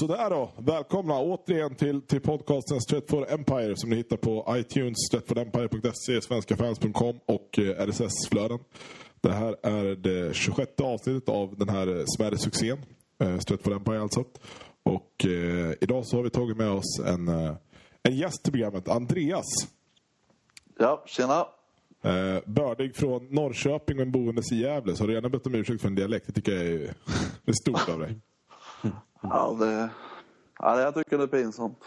Sådär då. Välkomna återigen till, till podcasten Stretford Empire som ni hittar på iTunes, stretfordempire.se, svenskafans.com och eh, RSS-flöden. Det här är det 26 avsnittet av den här smärre succén. Eh, Stretford Empire alltså. Och eh, idag så har vi tagit med oss en, eh, en gäst till programmet, Andreas. Ja, tjena. Eh, bördig från Norrköping och en boendes i Gävle. Så har du gärna bett om ursäkt för en dialekt. Det tycker jag är, är stort av dig. Ja, det... Ja, jag tycker det är pinsamt.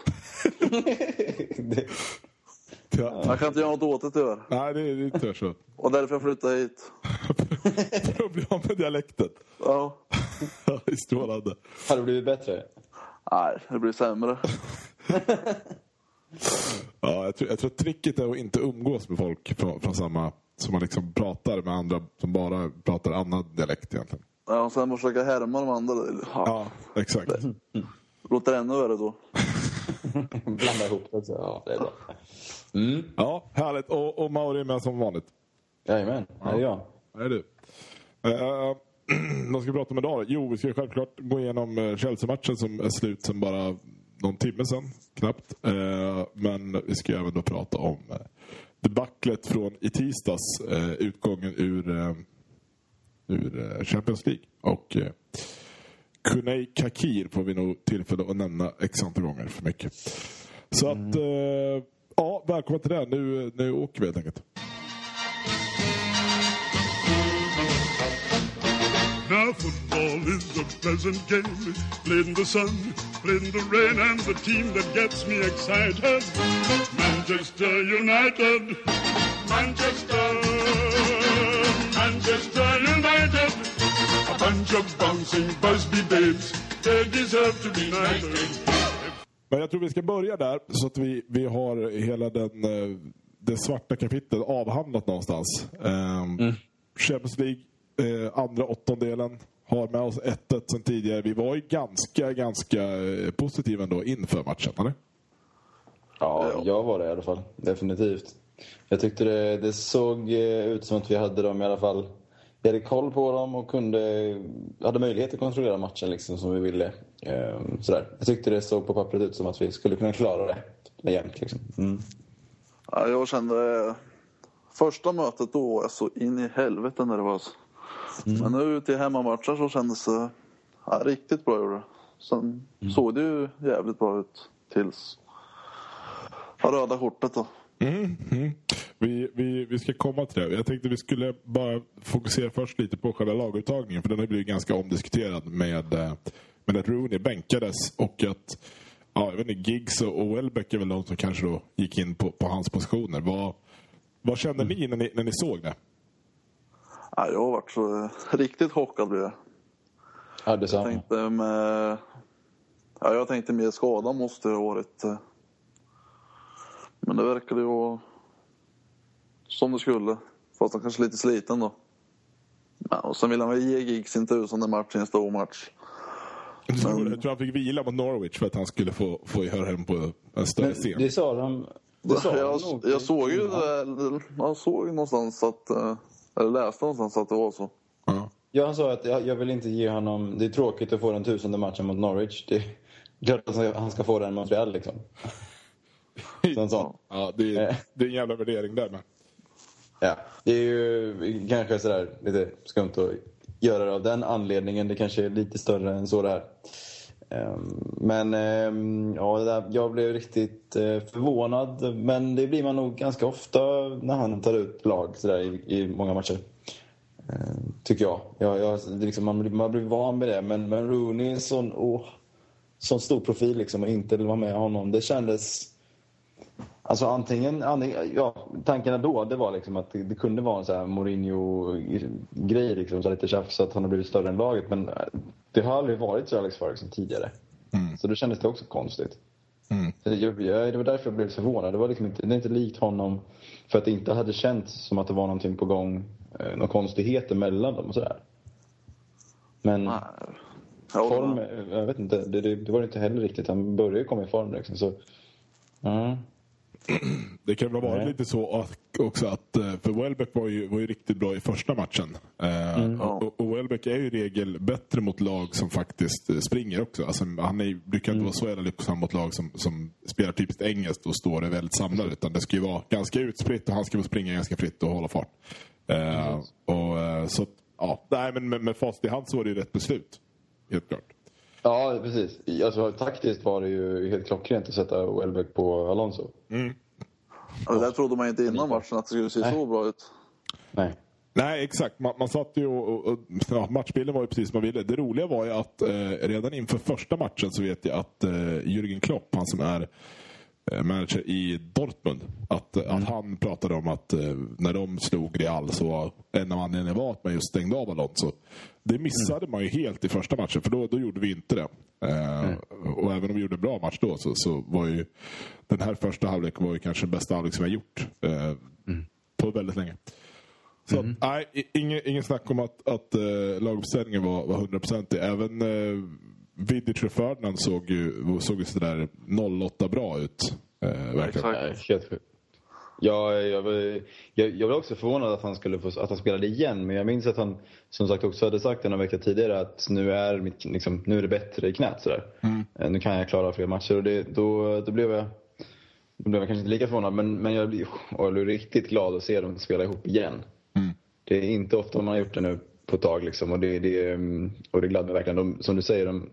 Ja. Jag kan inte göra något åt det tyvärr. Nej, det är det är tyvärr så. Och därför jag flyttade hit. Problem med dialekten. Ja. Ja, det är strålande. Har det blivit bättre? Nej, det blir sämre. Ja, jag, tror, jag tror att tricket är att inte umgås med folk från, från samma... Som man liksom pratar med andra som bara pratar annan dialekt egentligen. Ja, och sen försöka härma de andra. Ja. Ja, exakt. Låter ännu värre då. Blanda ihop det också. Ja, det är bra. Mm. Ja, härligt. Och, och Mauri är med som vanligt. Jajamän, här är jag. Här är du. Uh, vad ska vi prata om idag? Jo, vi ska självklart gå igenom eh, Chelsea-matchen som är slut sen bara någon timme sen, knappt. Men vi ska även då prata om debaclet från i tisdags, utgången ur, ur eh, Champions League. Och uh, Kunei Kakir får vi nog tillfälle att nämna x antal gånger för mycket. Så att, eh, ja, välkommen till det. Nu, nu åker vi helt enkelt. Now football is a pleasant game, played in the sun, played in the rain, and the team that gets me excited, Manchester United, Manchester, Manchester United, of bouncing Busby babes, they deserve to be knighted. Men jag tror vi ska börja där så att vi, vi har hela den, eh, det svarta kapitlet avhandlat någonstans. Um, Champions League, eh, andra åttondelen, har med oss 1-1 sen tidigare. Vi var ju ganska, ganska eh, positiva ändå inför matchen, eller? Ja, jag var det i alla fall. Definitivt. Jag tyckte det, det såg ut som att vi hade dem i alla fall. Vi hade koll på dem och kunde, hade möjlighet att kontrollera matchen liksom som vi ville. Ehm, sådär. Jag tyckte det såg på pappret ut som att vi skulle kunna klara det med jämnt. Liksom. Mm. Ja, jag kände... Första mötet då var jag så in i helvete nervös. Men nu till hemmamatcher så kändes det ja, riktigt bra. Gjorde. Sen såg det ju jävligt bra ut tills röda kortet då. Mm, mm. Vi, vi, vi ska komma till det. Jag tänkte vi skulle bara fokusera först lite på själva laguttagningen. För den har blivit ganska omdiskuterad med, eh, med att Rooney bänkades och att ja, jag vet inte, Giggs och Welbeck är väl de som kanske då gick in på, på hans positioner. Vad, vad kände ni när, ni när ni såg det? Ja, jag har varit så eh, riktigt chockad blev jag. Ja, Jag detsamma. tänkte med... Ja, jag tänkte mer skada måste det ha varit. eh. Men det verkade ju vara som det skulle. Fast han kanske lite sliten då. Ja, och sen vill han väl ge Giggs sin tusende match i en stor match. Jag tror, jag tror han fick vila mot Norwich för att han skulle få, få göra hem på en större Men scen. det sa de... Det sa jag, de nog. jag såg ju det där, jag såg någonstans att, eh, eller läste någonstans att det var så. Ja. Ja, han sa att jag, jag vill inte ge honom... Det är tråkigt att få den tusende matchen mot Norwich. Det är klart att han ska få den mot Real liksom. Sån, sån. Ja, det, är, det är en jävla värdering där med. Ja, det är ju kanske sådär lite skumt att göra det av den anledningen. Det kanske är lite större än så ehm, ehm, det här. Men ja, jag blev riktigt eh, förvånad. Men det blir man nog ganska ofta när han tar ut lag sådär i, i många matcher. Ehm, tycker jag. jag, jag alltså, liksom, man, blir, man blir van med det. Men, men Rooney är en sån, oh, sån stor profil liksom och inte vara med honom. Det kändes... Alltså antingen, antingen ja, tankarna då det var liksom att det, det kunde vara en så här Mourinho-grej, liksom, så lite tjafs att han har blivit större än laget. Men eh, det har aldrig varit så Alex Ferguson tidigare. Så då kändes det också konstigt. Mm. Jag, jag, det var därför jag blev förvånad. Det var liksom inte, det är inte likt honom för att det inte hade känts som att det var någonting på gång. Eh, några konstigheter mellan dem och sådär. Men Nej. Ja, form, jag vet inte, det, det, det var det inte heller riktigt. Han började ju komma i form liksom. Så, ja. det kan väl vara Nej. lite så att, också att, eh, för Welbeck var ju, var ju riktigt bra i första matchen. Eh, och, och Welbeck är ju i regel bättre mot lag som faktiskt eh, springer också. Alltså, han är, brukar inte vara så jävla lyckosam mot lag som, som spelar typiskt engelskt och står väldigt samlade. Utan det ska ju vara ganska utspritt och han ska väl springa ganska fritt och hålla fart. Eh, och, eh, så, ja, nej, men med, med facit i hand så var det ju rätt beslut. Helt klart. Ja, precis. Alltså, taktiskt var det ju helt klockrent att sätta Welbeck på Alonso. Ja, det där trodde man inte innan matchen att det skulle se så bra ut. Nej. Nej, exakt. Man, man satt ju och, och, och ja, matchbilden var ju precis som man ville. Det roliga var ju att eh, redan inför första matchen så vet jag att eh, Jürgen Klopp, han som är eh, manager i Dortmund, att, eh, att han pratade om att eh, när de slog Real så var en av anledningarna var att man just stängde av Alonso. Det missade man ju helt i första matchen, för då, då gjorde vi inte det. Eh, och även om vi gjorde en bra match då så, så var ju den här första halvleken var ju kanske den bästa halvlek som vi har gjort eh, på väldigt länge. Så att, nej, i- ingen, ingen snack om att, att uh, laguppställningen var, var 100%. Även uh, Vidic och Ferdinand såg ju, såg ju sådär 08 bra ut. Uh, verkligen. Exakt. Ja, jag, var- jag, jag var också förvånad att han, skulle få, att han spelade igen. Men jag minns att han som sagt också hade sagt en vecka tidigare att nu är, mitt, liksom, nu är det bättre i knät. Sådär. Eh, Nu kan jag klara fler matcher. Och det, då, då, blev jag, då blev jag kanske inte lika förvånad. Men, men jag, blev, jag blev riktigt glad att se dem spela ihop igen. Det är inte ofta man har gjort det nu på ett tag. Liksom, och, det, det, mm, och det gladde mig verkligen. De, som du säger, de,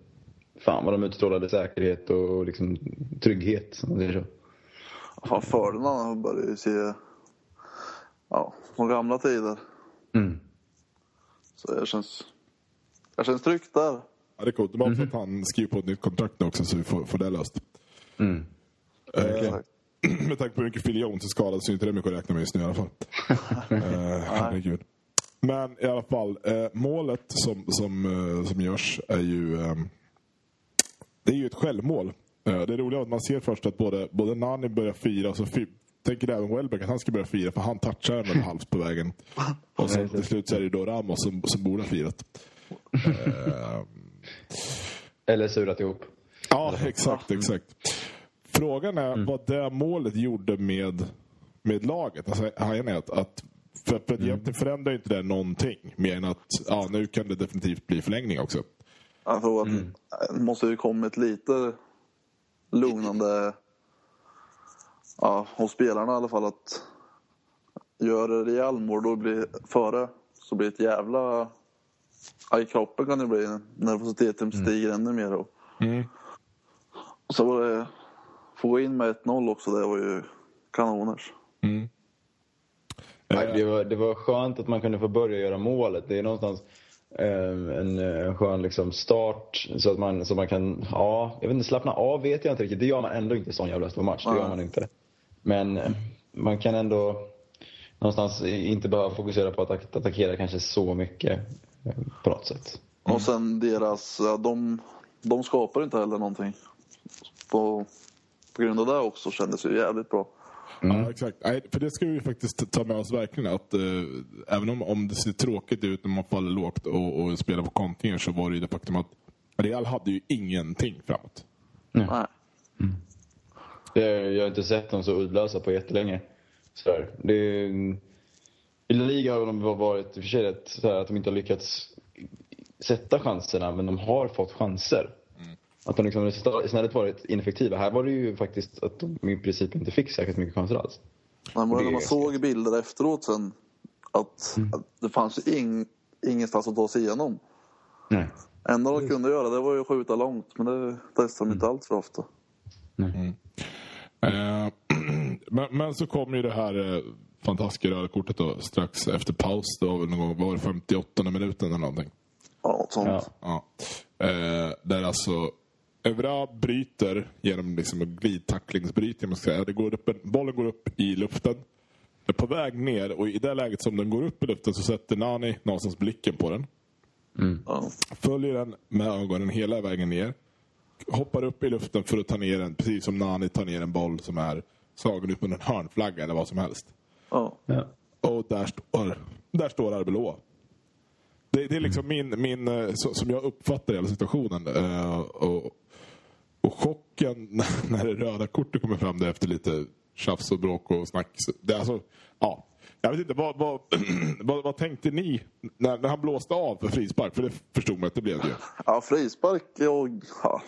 fan vad de utstrålade säkerhet och liksom, trygghet. Om så. Fan, Ferdinand börjar ju se... Ja, från gamla tider. Mm. Så det känns... Det känns tryggt där. Ja, det är coolt. Det var också att han skriver på ett nytt kontrakt nu också så vi får, får det löst. Mm. Exakt. Med tanke på hur mycket Phil Jones är skadad så är inte det mycket att räkna med just nu i alla fall. uh, herregud. Men i alla fall, eh, målet som, som, eh, som görs är ju eh, det är ju ett självmål. Eh, det roliga är att man ser först att både, både Nani börjar fira och så tänker även Welbeck att han ska börja fira för han touchar den väl halvt på vägen. Och sen till slut så är det då Ramos som, som borde ha firat. Eh, Eller surat ihop. Ja, exakt, exakt. Frågan är vad det målet gjorde med, med laget. Alltså, att, att för, för egentligen förändrar inte det någonting mer än att ja, nu kan det definitivt bli förlängning också. Jag tror att det måste ju kommit lite lugnande ja, hos spelarna i alla fall. att Gör det Real mål då blir före så blir det ett jävla... Ja, I kroppen kan det bli nervositeten stiger ännu mer. Och, och så var det... Få in med 1-0 också, det var ju kanoners. Nej, det, var, det var skönt att man kunde få börja göra målet. Det är någonstans en, en skön liksom, start så att man, så man kan, ja, jag vet inte, slappna av vet jag inte riktigt. Det gör man ändå inte i sån jävla stor match. Det gör man inte. Men eh, man kan ändå någonstans inte behöva fokusera på att attack- attackera kanske så mycket eh, på något sätt. Och sen deras... De, de skapar inte heller någonting. På, på grund av det också kändes det ju jävligt bra. Ja, exakt. Nej, för det ska vi faktiskt ta med oss verkligen. Att, eh, även om, om det ser tråkigt ut när man faller lågt och, och spelar på kontringar så var det ju det faktum att Real hade ju ingenting framåt. Nej. Det, jag har inte sett dem så uddlösa på jättelänge. Sådär. Det, I La Liga har de varit i och för sig rätt sådär, att de inte har lyckats sätta chanserna, men de har fått chanser. Att de liksom istället varit ineffektiva. Här var det ju faktiskt att de i princip inte fick särskilt mycket chanser alls. Men när man såg bilder efteråt sen att, att det fanns ju ing, ingenstans att ta sig igenom. Nej. enda de kunde göra det var ju att skjuta långt, men det testade de inte allt för ofta. Eh, men, men så kom ju det här eh, fantastiska röda kortet då, strax efter paus. Det var väl någon gång, var det 58 minuten eller någonting? Ja, något sånt. Ja. Ja. Eh, där alltså Evra bryter genom liksom en glidtacklingsbrytning. Man ska säga. Det går upp, en- bollen går upp i luften. Är på väg ner och i det läget som den går upp i luften så sätter Nani någonstans blicken på den. Ja. Följer den med ögonen hela vägen ner. Hoppar upp i luften för att ta ner den. Precis som Nani tar ner en boll som är slagen ut med en hörnflagga eller vad som helst. Ja. Och där står, där står Arbeloa. Det, det är liksom min, min, eh, som jag uppfattar hela situationen. Eh, och chocken när det röda kortet kommer fram där efter lite tjafs och bråk och snack. Det, är alltså, ja. Jag vet inte, vad, vad, vad, vad tänkte ni när, när han blåste av för frispark? För det förstod man att det blev det. Ja, frispark och ja,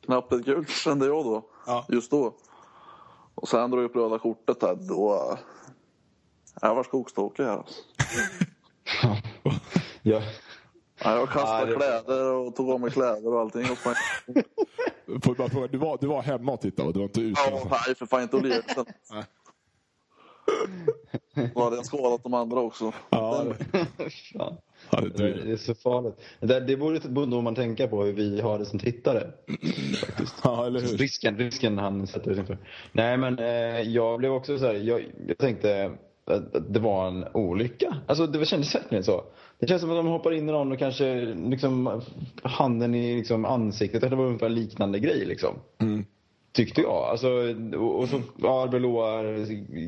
knappt ett gult kände jag då. Ja. Just då. Och sen drog jag upp röda kortet här. Då... Jag var skogstokig här alltså. Ja. Ja, jag kastade Ja, det- kläder och tog av mig kläder och allting. Och. Får bara fråga, du, var, du var hemma och tittade? Du var inte ute? Ja, nej, för fan inte leka. Nej. Då hade jag skadat de andra också. Ja, det, ja, det, Det är- det är så farligt. Det, det borde borde man tänka på hur vi har det som tittare. Faktiskt. ja, eller hur? Risken, risken han sätter sig inför. Nej men eh, jag blev också så här, jag, jag tänkte att det var en olycka. Alltså det kändes verkligen så. Det känns som att de hoppar in i någon och kanske liksom handen i liksom ansiktet. Det var ungefär en liknande grej liksom. Tyckte jag. Alltså, och, och så ja, Arbeloa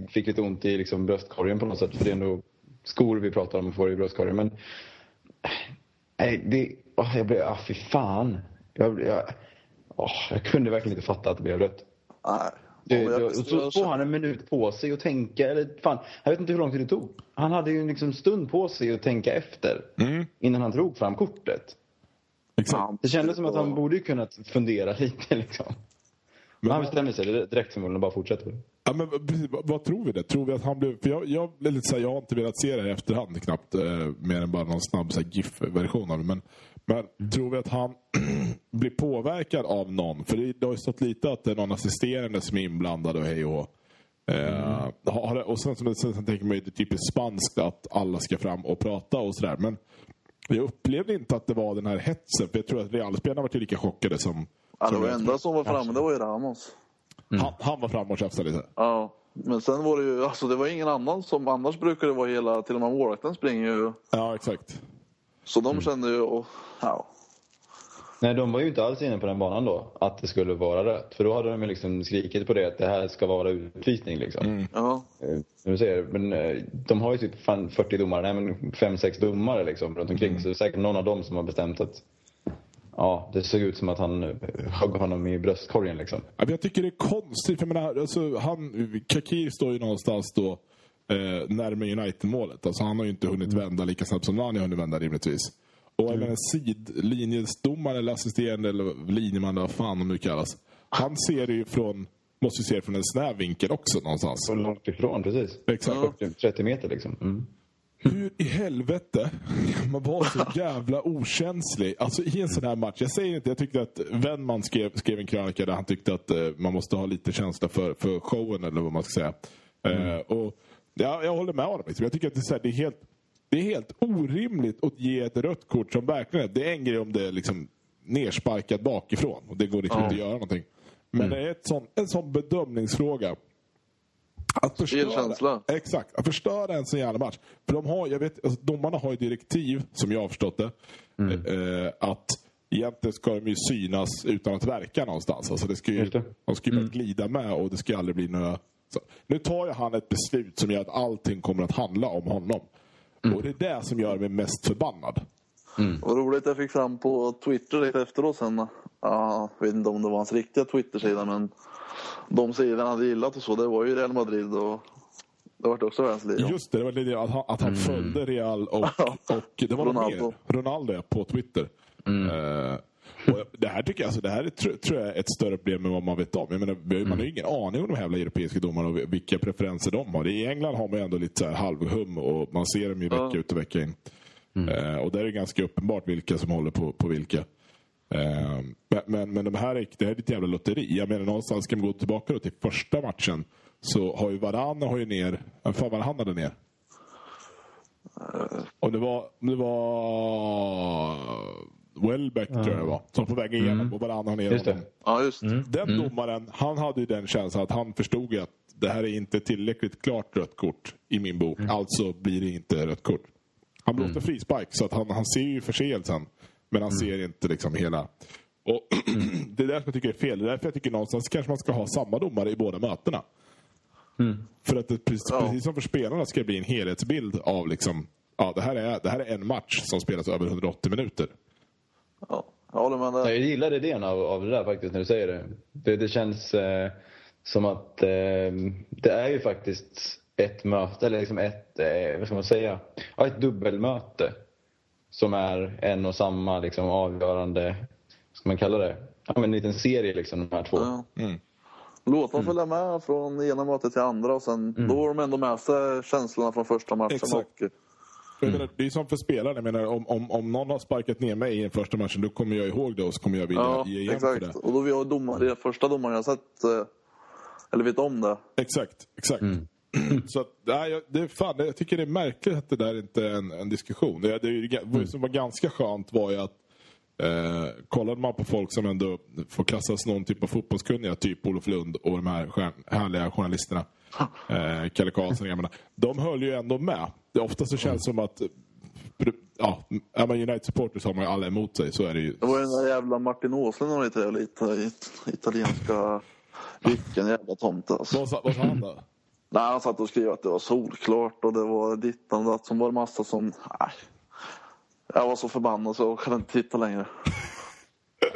fick lite ont i liksom bröstkorgen på något sätt. För det är ändå skor vi pratar om och får i bröstkorgen. Men nej, det, åh, jag blev, ah, fy fan. Jag, jag, åh, jag kunde verkligen inte fatta att det blev rött. Det, Ja, och så får han en minut på sig att tänka. Eller fan, jag vet inte hur lång tid det tog. Han hade ju en liksom stund på sig att tänka efter. Innan han drog fram kortet. Exakt. Det kändes som att han borde kunnat fundera lite liksom. Men han Men, bestämde sig direkt förmodligen och bara fortsätter. ja, men, precis, vad, vad tror vi det? Tror vi att han blev... För jag, jag, lite så här, jag har inte velat se det här i efterhand knappt. Eh, mer än bara någon snabb GIF-version av det. Men, men tror vi att han blir påverkad av någon? För det, det har ju stått lite att det är någon assisterande som är inblandad och hej och. Eh, det- och sen, sen, sen, sen tänker man ju det är typiskt spanskt att alla ska fram och prata och sådär. Men jag upplevde inte att det var den här hetsen. För jag tror att Realspelarna var lika chockade som... Ja, det var enda som var framme, det var ju Ramos. han, han var framme och tjafsade lite. Ja. Men sen var det ju, alltså det var ingen annan som, annars brukar det vara hela, till och med målvakten springer ju. Ja, exakt. Så de kände ju, och, ja. Nej, de var ju inte alls inne på den banan då. Att det skulle vara rött. För då hade de ju liksom skrikit på det att det här ska vara utvisning liksom. ja. Eh, du säger, men eh, de har ju typ fan 40 domare, nej men 5-6 domare liksom runt omkring. Så det är säkert någon av dem som har bestämt att ja, det såg ut som att han eh, högg honom i bröstkorgen liksom. Ja, Jag tycker det är konstigt. För menar, alltså, han, Kakir står ju någonstans då eh, närmare United-målet. Alltså, han har ju inte hunnit vända lika snabbt som Nani har hunnit vända rimligtvis. Och jag menar, sidlinjesdomare eller assisterande eller linjeman vad fan de nu kallas. Han ser det ju från, måste ju se det från en snäv vinkel också någonstans. Så långt ifrån, precis. Exakt. 40, 30 meter liksom. Mm. Hur i helvete kan man vara så jävla okänslig? Alltså i en sån här match. Jag säger inte, jag tyckte att Wennman skrev, skrev en krönika där han tyckte att eh, man måste ha lite känsla för, för showen eller vad man ska säga. Eh, och ja, Jag håller med honom. Liksom. Jag tycker att det är, så här, det är helt det är helt orimligt att ge ett rött kort som verkligen Det är en grej om det är liksom nersparkat bakifrån och det går liksom inte att göra någonting. Men det är ett sån, en sån bedömningsfråga. Att förstöra, känsla. exakt, att förstöra en sån jävla match. För de har, jag vet, alltså, domarna har ju direktiv, som jag har förstått det, eh, att egentligen ska de ju synas utan att verka någonstans. Alltså det ska ju, det. de ska ju bara glida med och det ska aldrig bli några... Så. Nu tar ju han ett beslut som gör att allting kommer att handla om honom. Och det är det som gör mig mest förbannad. Vad roligt jag fick fram på Twitter lite efteråt sen. Ja, jag vet inte om det var hans riktiga Twitter-sida men de sidorna han hade gillat och så, det var ju Real Madrid och det vart också världens liv. Just det, det var det att han, att han följde Real och, och det var Ronaldo, Ronaldo. mer. Ronaldo ja, på Twitter. Eh, och det här tycker jag, alltså, det här är, tr- tror jag är ett större problem än vad man vet om. Jag menar, man har ju ingen aning om de här europeiska domarna och vilka preferenser de har. I England har man ju ändå lite så här halvhum och man ser dem ju vecka ut och vecka in. Eh, och där är det ganska uppenbart vilka som håller på, på vilka. Eh, men, men, men de här är, det här är ett jävla lotteri. Jag menar någonstans ska man gå tillbaka då till första matchen så har ju Varane har ju ner, vem fan var det han hade ner? Och det var, det var Welbeck tror jag det var. Som på väg igenom och Varane har ner Just det. honom. Ja, just Den domaren, han hade ju den känslan att han förstod ju att det här är inte tillräckligt klart rött kort i min bok. Alltså blir det inte rött kort. Han blåste frispark så att han, han ser ju förseelsen. Men han ser inte liksom hela... Och Det är därför jag tycker det är fel. Det är därför jag tycker någonstans kanske man ska ha samma domare i båda mötena. För att det, precis, Ja. precis som för spelarna ska det bli en helhetsbild av liksom... Ja, det här, är, det här är en match som spelas över 180 minuter. Ja, jag håller med där. Jag gillar idén av, av det där faktiskt när du säger det. Det, det känns... Eh, som att eh, det är ju faktiskt ett möte, eller liksom ett, eh, vad ska man säga, ja, ett dubbelmöte. Som är en och samma liksom, avgörande, vad ska man kalla det? Ja, men en liten serie liksom, de här två. Ja. Mm. Låt dem följa med från ena mötet till andra och sen då har de ändå med sig känslorna från första matchen. Exakt. Och, Jag menar, det är som för spelaren. Jag menar, om, om, om någon har sparkat ner mig i den första matchen, då kommer jag ihåg det och så kommer jag vilja ja, ge igen för exakt. det. Och då vi har domare, det första domaren jag sett, eh, eller vet om det. Exakt, exakt. Så att, nej, det fan, jag tycker det är märkligt att det där inte är en, en diskussion. Det, det, ju- det som var ganska skönt var ju att eh, kollade man på folk som ändå får klassas någon typ av fotbollskunniga, typ Olof Lund och de här stjärn, härliga journalisterna, eh, Kalle Karlsson, jag menar, de höll ju ändå med. Det ofta så känns som att eh, Ja, är man United-supporter så har man ju alla emot sig, så är det ju. Det var ju den där jävla Martin Åslund och lite, lite it- italienska... Vilken jävla tomte alltså. Vad sa, vad sa han då? Nej, han satt och skrev att det var solklart och det var dittan och datt som var det massa som... Nej. Jag var så förbannad så jag kunde inte titta längre.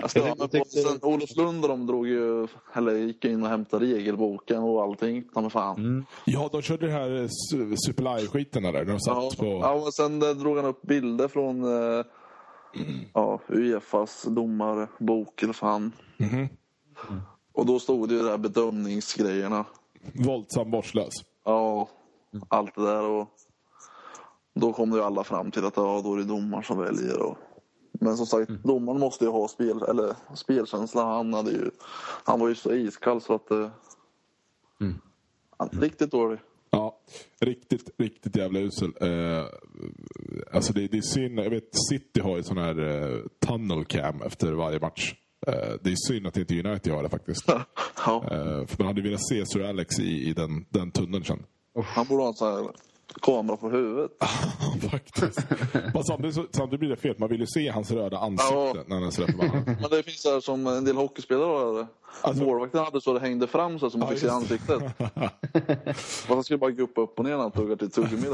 Jag störde mig på sen Olof Lund och de drog ju, eller gick in och hämtade regelboken och allting. Ta mig fan. Mm. Ja, de körde det här eh, su- Superlive-skiten där. De satt Ja, på... ja, men sen eh, drog han upp bilder från eh, ja, Uefas domarbok eller fan. Mhm. Och då stod det ju de här bedömningsgrejerna. Våldsam vårdslös. Ja, allt det där. Och då kom det ju alla fram till att ja, då är det domaren som väljer. Och... Men som sagt, domaren måste ju ha spel, eller, spelkänsla. Han, hade ju, han var ju så iskall så att... Eh, han, riktigt dålig. Ja, riktigt, riktigt jävla usel. Eh, alltså det, det är synd. Jag vet, City har ju sån här eh, tunnel cam efter varje match. Eh, det är synd att inte United har det faktiskt. Ja, Eh, för man hade velat se Sir Alex i, i den, den tunneln sen. han borde ha en sån här kamera på huvudet. faktiskt. Men samtidigt, samtidigt blir det fel. Man vill ju se hans röda ansikte Ja. när han är sådär förbannad. Men det finns så här som en del hockeyspelare har. Alltså- Målvakten hade så det hängde fram så att man Ja, fick se ansiktet. Fast han skulle bara guppa upp och ner när han tuggar till tuggummi.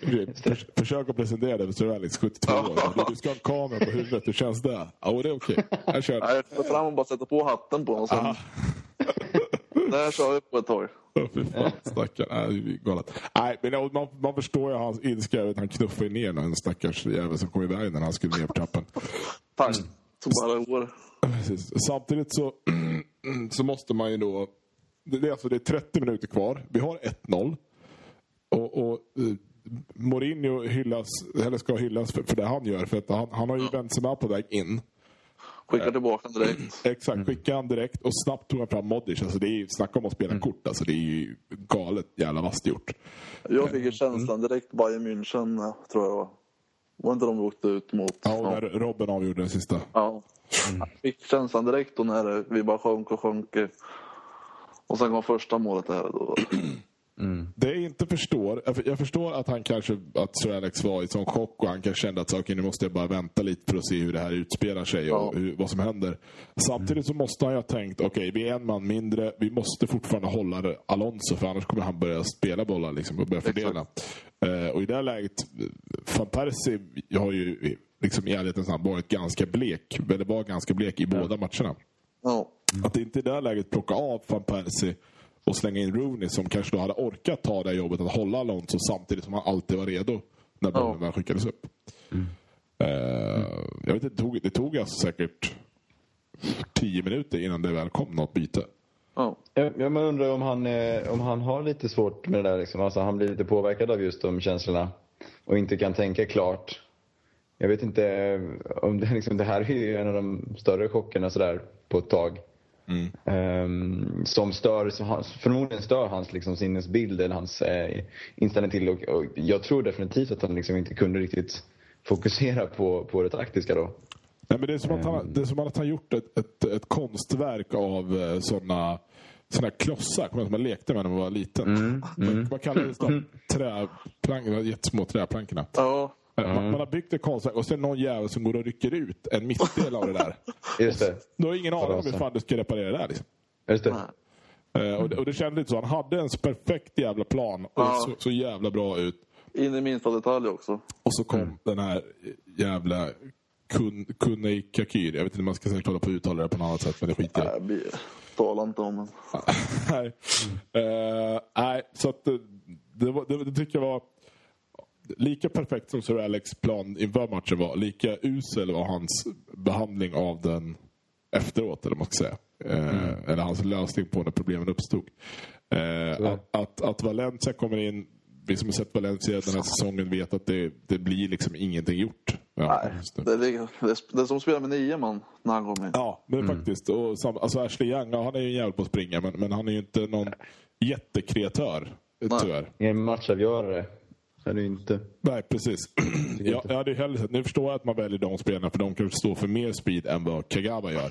För, försök att presentera det för Sir Alex, 72 år. Du, du ska ha en kamera på huvudet, hur känns det? Ja, det är okej. Jag kör. Jag tar fram och bara sätter på hatten på honom. Sen... Där kör vi på ett tag. Åh, fy fan, stackarn. Nej, det galet. Nej, men man, man förstår ju hans ilska. Han knuffade ner någon stackars jävel som kom i vägen när han skulle ner på trappan. Tack. Tog bara år. Samtidigt så, så måste man ju då... Det är, alltså, det är 30 minuter kvar. Vi har 1-0. Och, och eh, Mourinho hyllas, eller ska hyllas för, för det han gör. För att han, han har ju Benzema på väg in. Skickar tillbaka honom direkt. Exakt, skickade han direkt och snabbt tog han fram Modric. Alltså det är ju, snacka om att spela kort. Alltså det är ju galet jävla vasst gjort. Jag fick ju känslan direkt Bayern München, eh, tror jag det var. Var inte de åkte ut mot... Ja, och när Robben avgjorde den sista. Ja. Jag fick känslan direkt då när vi bara sjönk och sjönk. Och sen kom första målet där. Då. Det jag inte förstår, jag för- jag förstår att han kanske, att Sir Alex var i sån chock och han kanske kände att okay, nu måste jag bara vänta lite för att se hur det här utspelar sig och Ja. hur, vad som händer. Samtidigt så måste han ju ha tänkt, okej vi är en man mindre, vi måste fortfarande hålla Alonso för annars kommer han börja spela bollar liksom, och börja fördela. Eh, och i det läget, Van Persie har ju liksom i ärlighetens namn varit ganska blek, eller var ganska blek i båda matcherna. Ja. Att inte i det läget plocka av van Persie och slänga in Rooney som kanske då hade orkat ta det jobbet att hålla Alonso samtidigt som han alltid var redo när bollen väl skickades upp. Eh, jag vet inte, det tog, det tog alltså säkert tio minuter innan det väl kom något byte. Ja. Jag, jag undrar om han, eh, om han har lite svårt med det där. Liksom. Alltså, han blir lite påverkad av just de känslorna och inte kan tänka klart. Jag vet inte eh, om det, liksom, det här är ju en av de större chockerna sådär på ett tag. Ehm, som stör, som hans, förmodligen stör hans liksom, sinnesbild eller hans eh, inställning till och, och jag tror definitivt att han liksom inte kunde riktigt fokusera på, på det taktiska då. Nej, men det, är som att han, det är som att han gjort ett, ett, ett konstverk av eh, såna såna klossar, som man lekte med när man var liten. Vad, vad kallades de? Träplank, de här jättesmå träplankorna. Ja. Man, man har byggt ett konstverk och sen någon jävel som går och rycker ut en mittdel av det där. Just det. Du har ingen aning om hur fan du ska reparera det där. Liksom. Just det. Eh, och, det och det kändes lite så. Han hade en perfekt jävla plan och Ja. så, så jävla bra ut. In i minsta detalj också. Och så kom den här jävla Kun, Kunei Kakir. Jag vet inte om man ska säkert hålla på att uttala det på något annat sätt, men det skiter jag vi talar inte om den. nej. Eh, nej, så att det, det, det, det tycker jag var lika perfekt som Sir Alex plan inför matchen var. Lika usel var hans behandling av den efteråt, eller man ska säga. Eh, Eller hans lösning på när problemen uppstod. Eh, att, att, att Valencia kommer in, vi som har sett Valencia den här säsongen vet att det, det blir liksom ingenting gjort. Ja, Nej, det. det, är, det, är, det är som spelar med nio man när han kommer in. Ja, men faktiskt. Och sam, alltså Ashley Young, ja, han är ju en jävel på att springa, men, men han är ju inte någon jättekreatör. Tyvärr. Ingen matchavgörare. Är det inte. Nej, precis. jag, jag hade hellre sett, nu förstår jag att man väljer de spelarna för de kanske står för mer speed än vad Kagawa gör.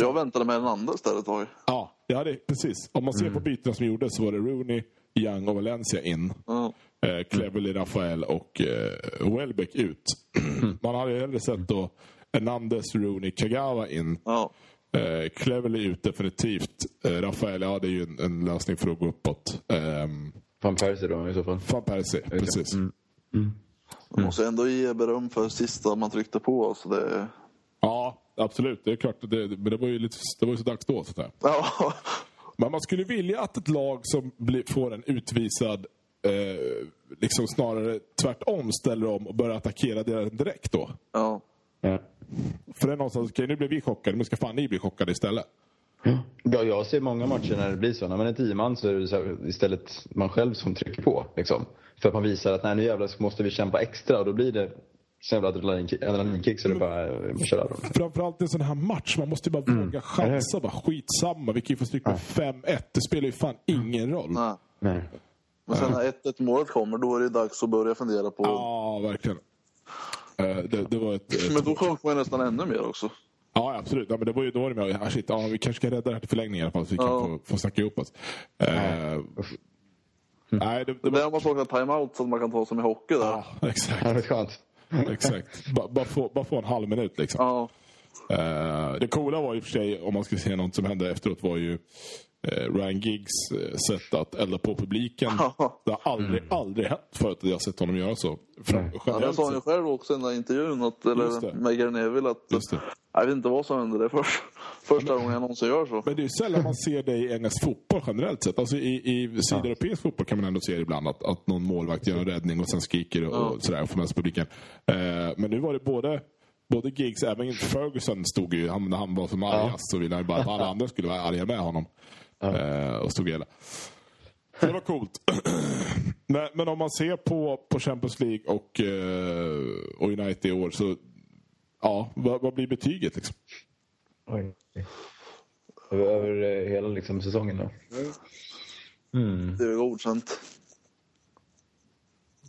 Jag väntade med den andra istället ett tag. Ja, jag hade, precis. Om man ser på bytena som gjordes så var det Rooney, Young och Valencia in. Ja. Eh, Cleverly, Rafael och eh, Welbeck ut. man hade hellre sett då Hernandez, Rooney, Kagawa in. Ja. Eh, Cleverly ut definitivt. Eh, Rafael, ja det är ju en, en lösning för att gå uppåt. Eh, Van Persie då i så fall. Van Persie, precis. Man måste ändå ge beröm för sista man tryckte på. Alltså det... Ja, absolut. Det är klart. Det, men det var ju, lite, det var ju så dags då. Så ja. Men man skulle vilja att ett lag som blir, får en utvisad eh, liksom snarare tvärtom ställer om och börjar attackera det direkt då. ja. Ja. För det är någonstans, okej nu blir vi chockade, men ska fan ni bli chockade istället? Ja, jag ser många matcher när det blir så. När man är tio man så är det så här, istället man själv som trycker på. Liksom. För att man visar att nej, nu jävlar så måste vi kämpa extra och då blir det så jävla adrenalinkick så det bara man kör över dem. Framförallt en sån här match, man måste ju bara våga chansa. Bara, skitsamma, vi kan ju få stryk med 5-1. Det spelar ju fan ingen roll. Nej. Nej. Men sen när 1-1 målet kommer, då är det dags att börja fundera på... Ja, verkligen. Eh, det, det var ett... ett Men då sjönk man ju nästan ännu mer också. Ja, absolut. Ja, men det var ju då var det med. Ah, shit, ja, vi kanske ska rädda det här till förlängning i alla fall så vi kan Ja. få, få snacka ihop oss. Eh, nej, det, det Det var... där man saknar timeout så att man kan ta som i hockey där. Ja, exakt. Ja, det är skönt. exakt. Bara, bara, få, bara få en halv minut liksom. Ja. Eh, det coola var i och för sig, om man ska se något som hände efteråt, var ju eh, Ryan Giggs eh, sätt att elda på publiken. Ja. Det har aldrig, aldrig hänt förut att jag sett honom göra så. Från, Ja, det sa han ju själv också i den där intervjun, att, eller med Gary Neville, att Just det. jag vet inte vad som hände. Det först, första gången jag någonsin gör så. Men det är ju sällan man ser det i engelsk fotboll generellt sett. Alltså i, i sydeuropeisk fotboll kan man ändå se det ibland att, att någon målvakt gör en räddning och sen skriker och, och sådär och får med sig publiken. Eh, men nu var det både Både Giggs, även Ferguson stod ju, han, när han var som argast så ville han bara att alla andra skulle vara arga med honom. Eh, och stod hela. Så det var coolt. men, men om man ser på, på Champions League och, eh, och United i år så, ja, vad, vad blir betyget liksom? Oj. Över, över eh, hela liksom, säsongen då? Det är godkänt.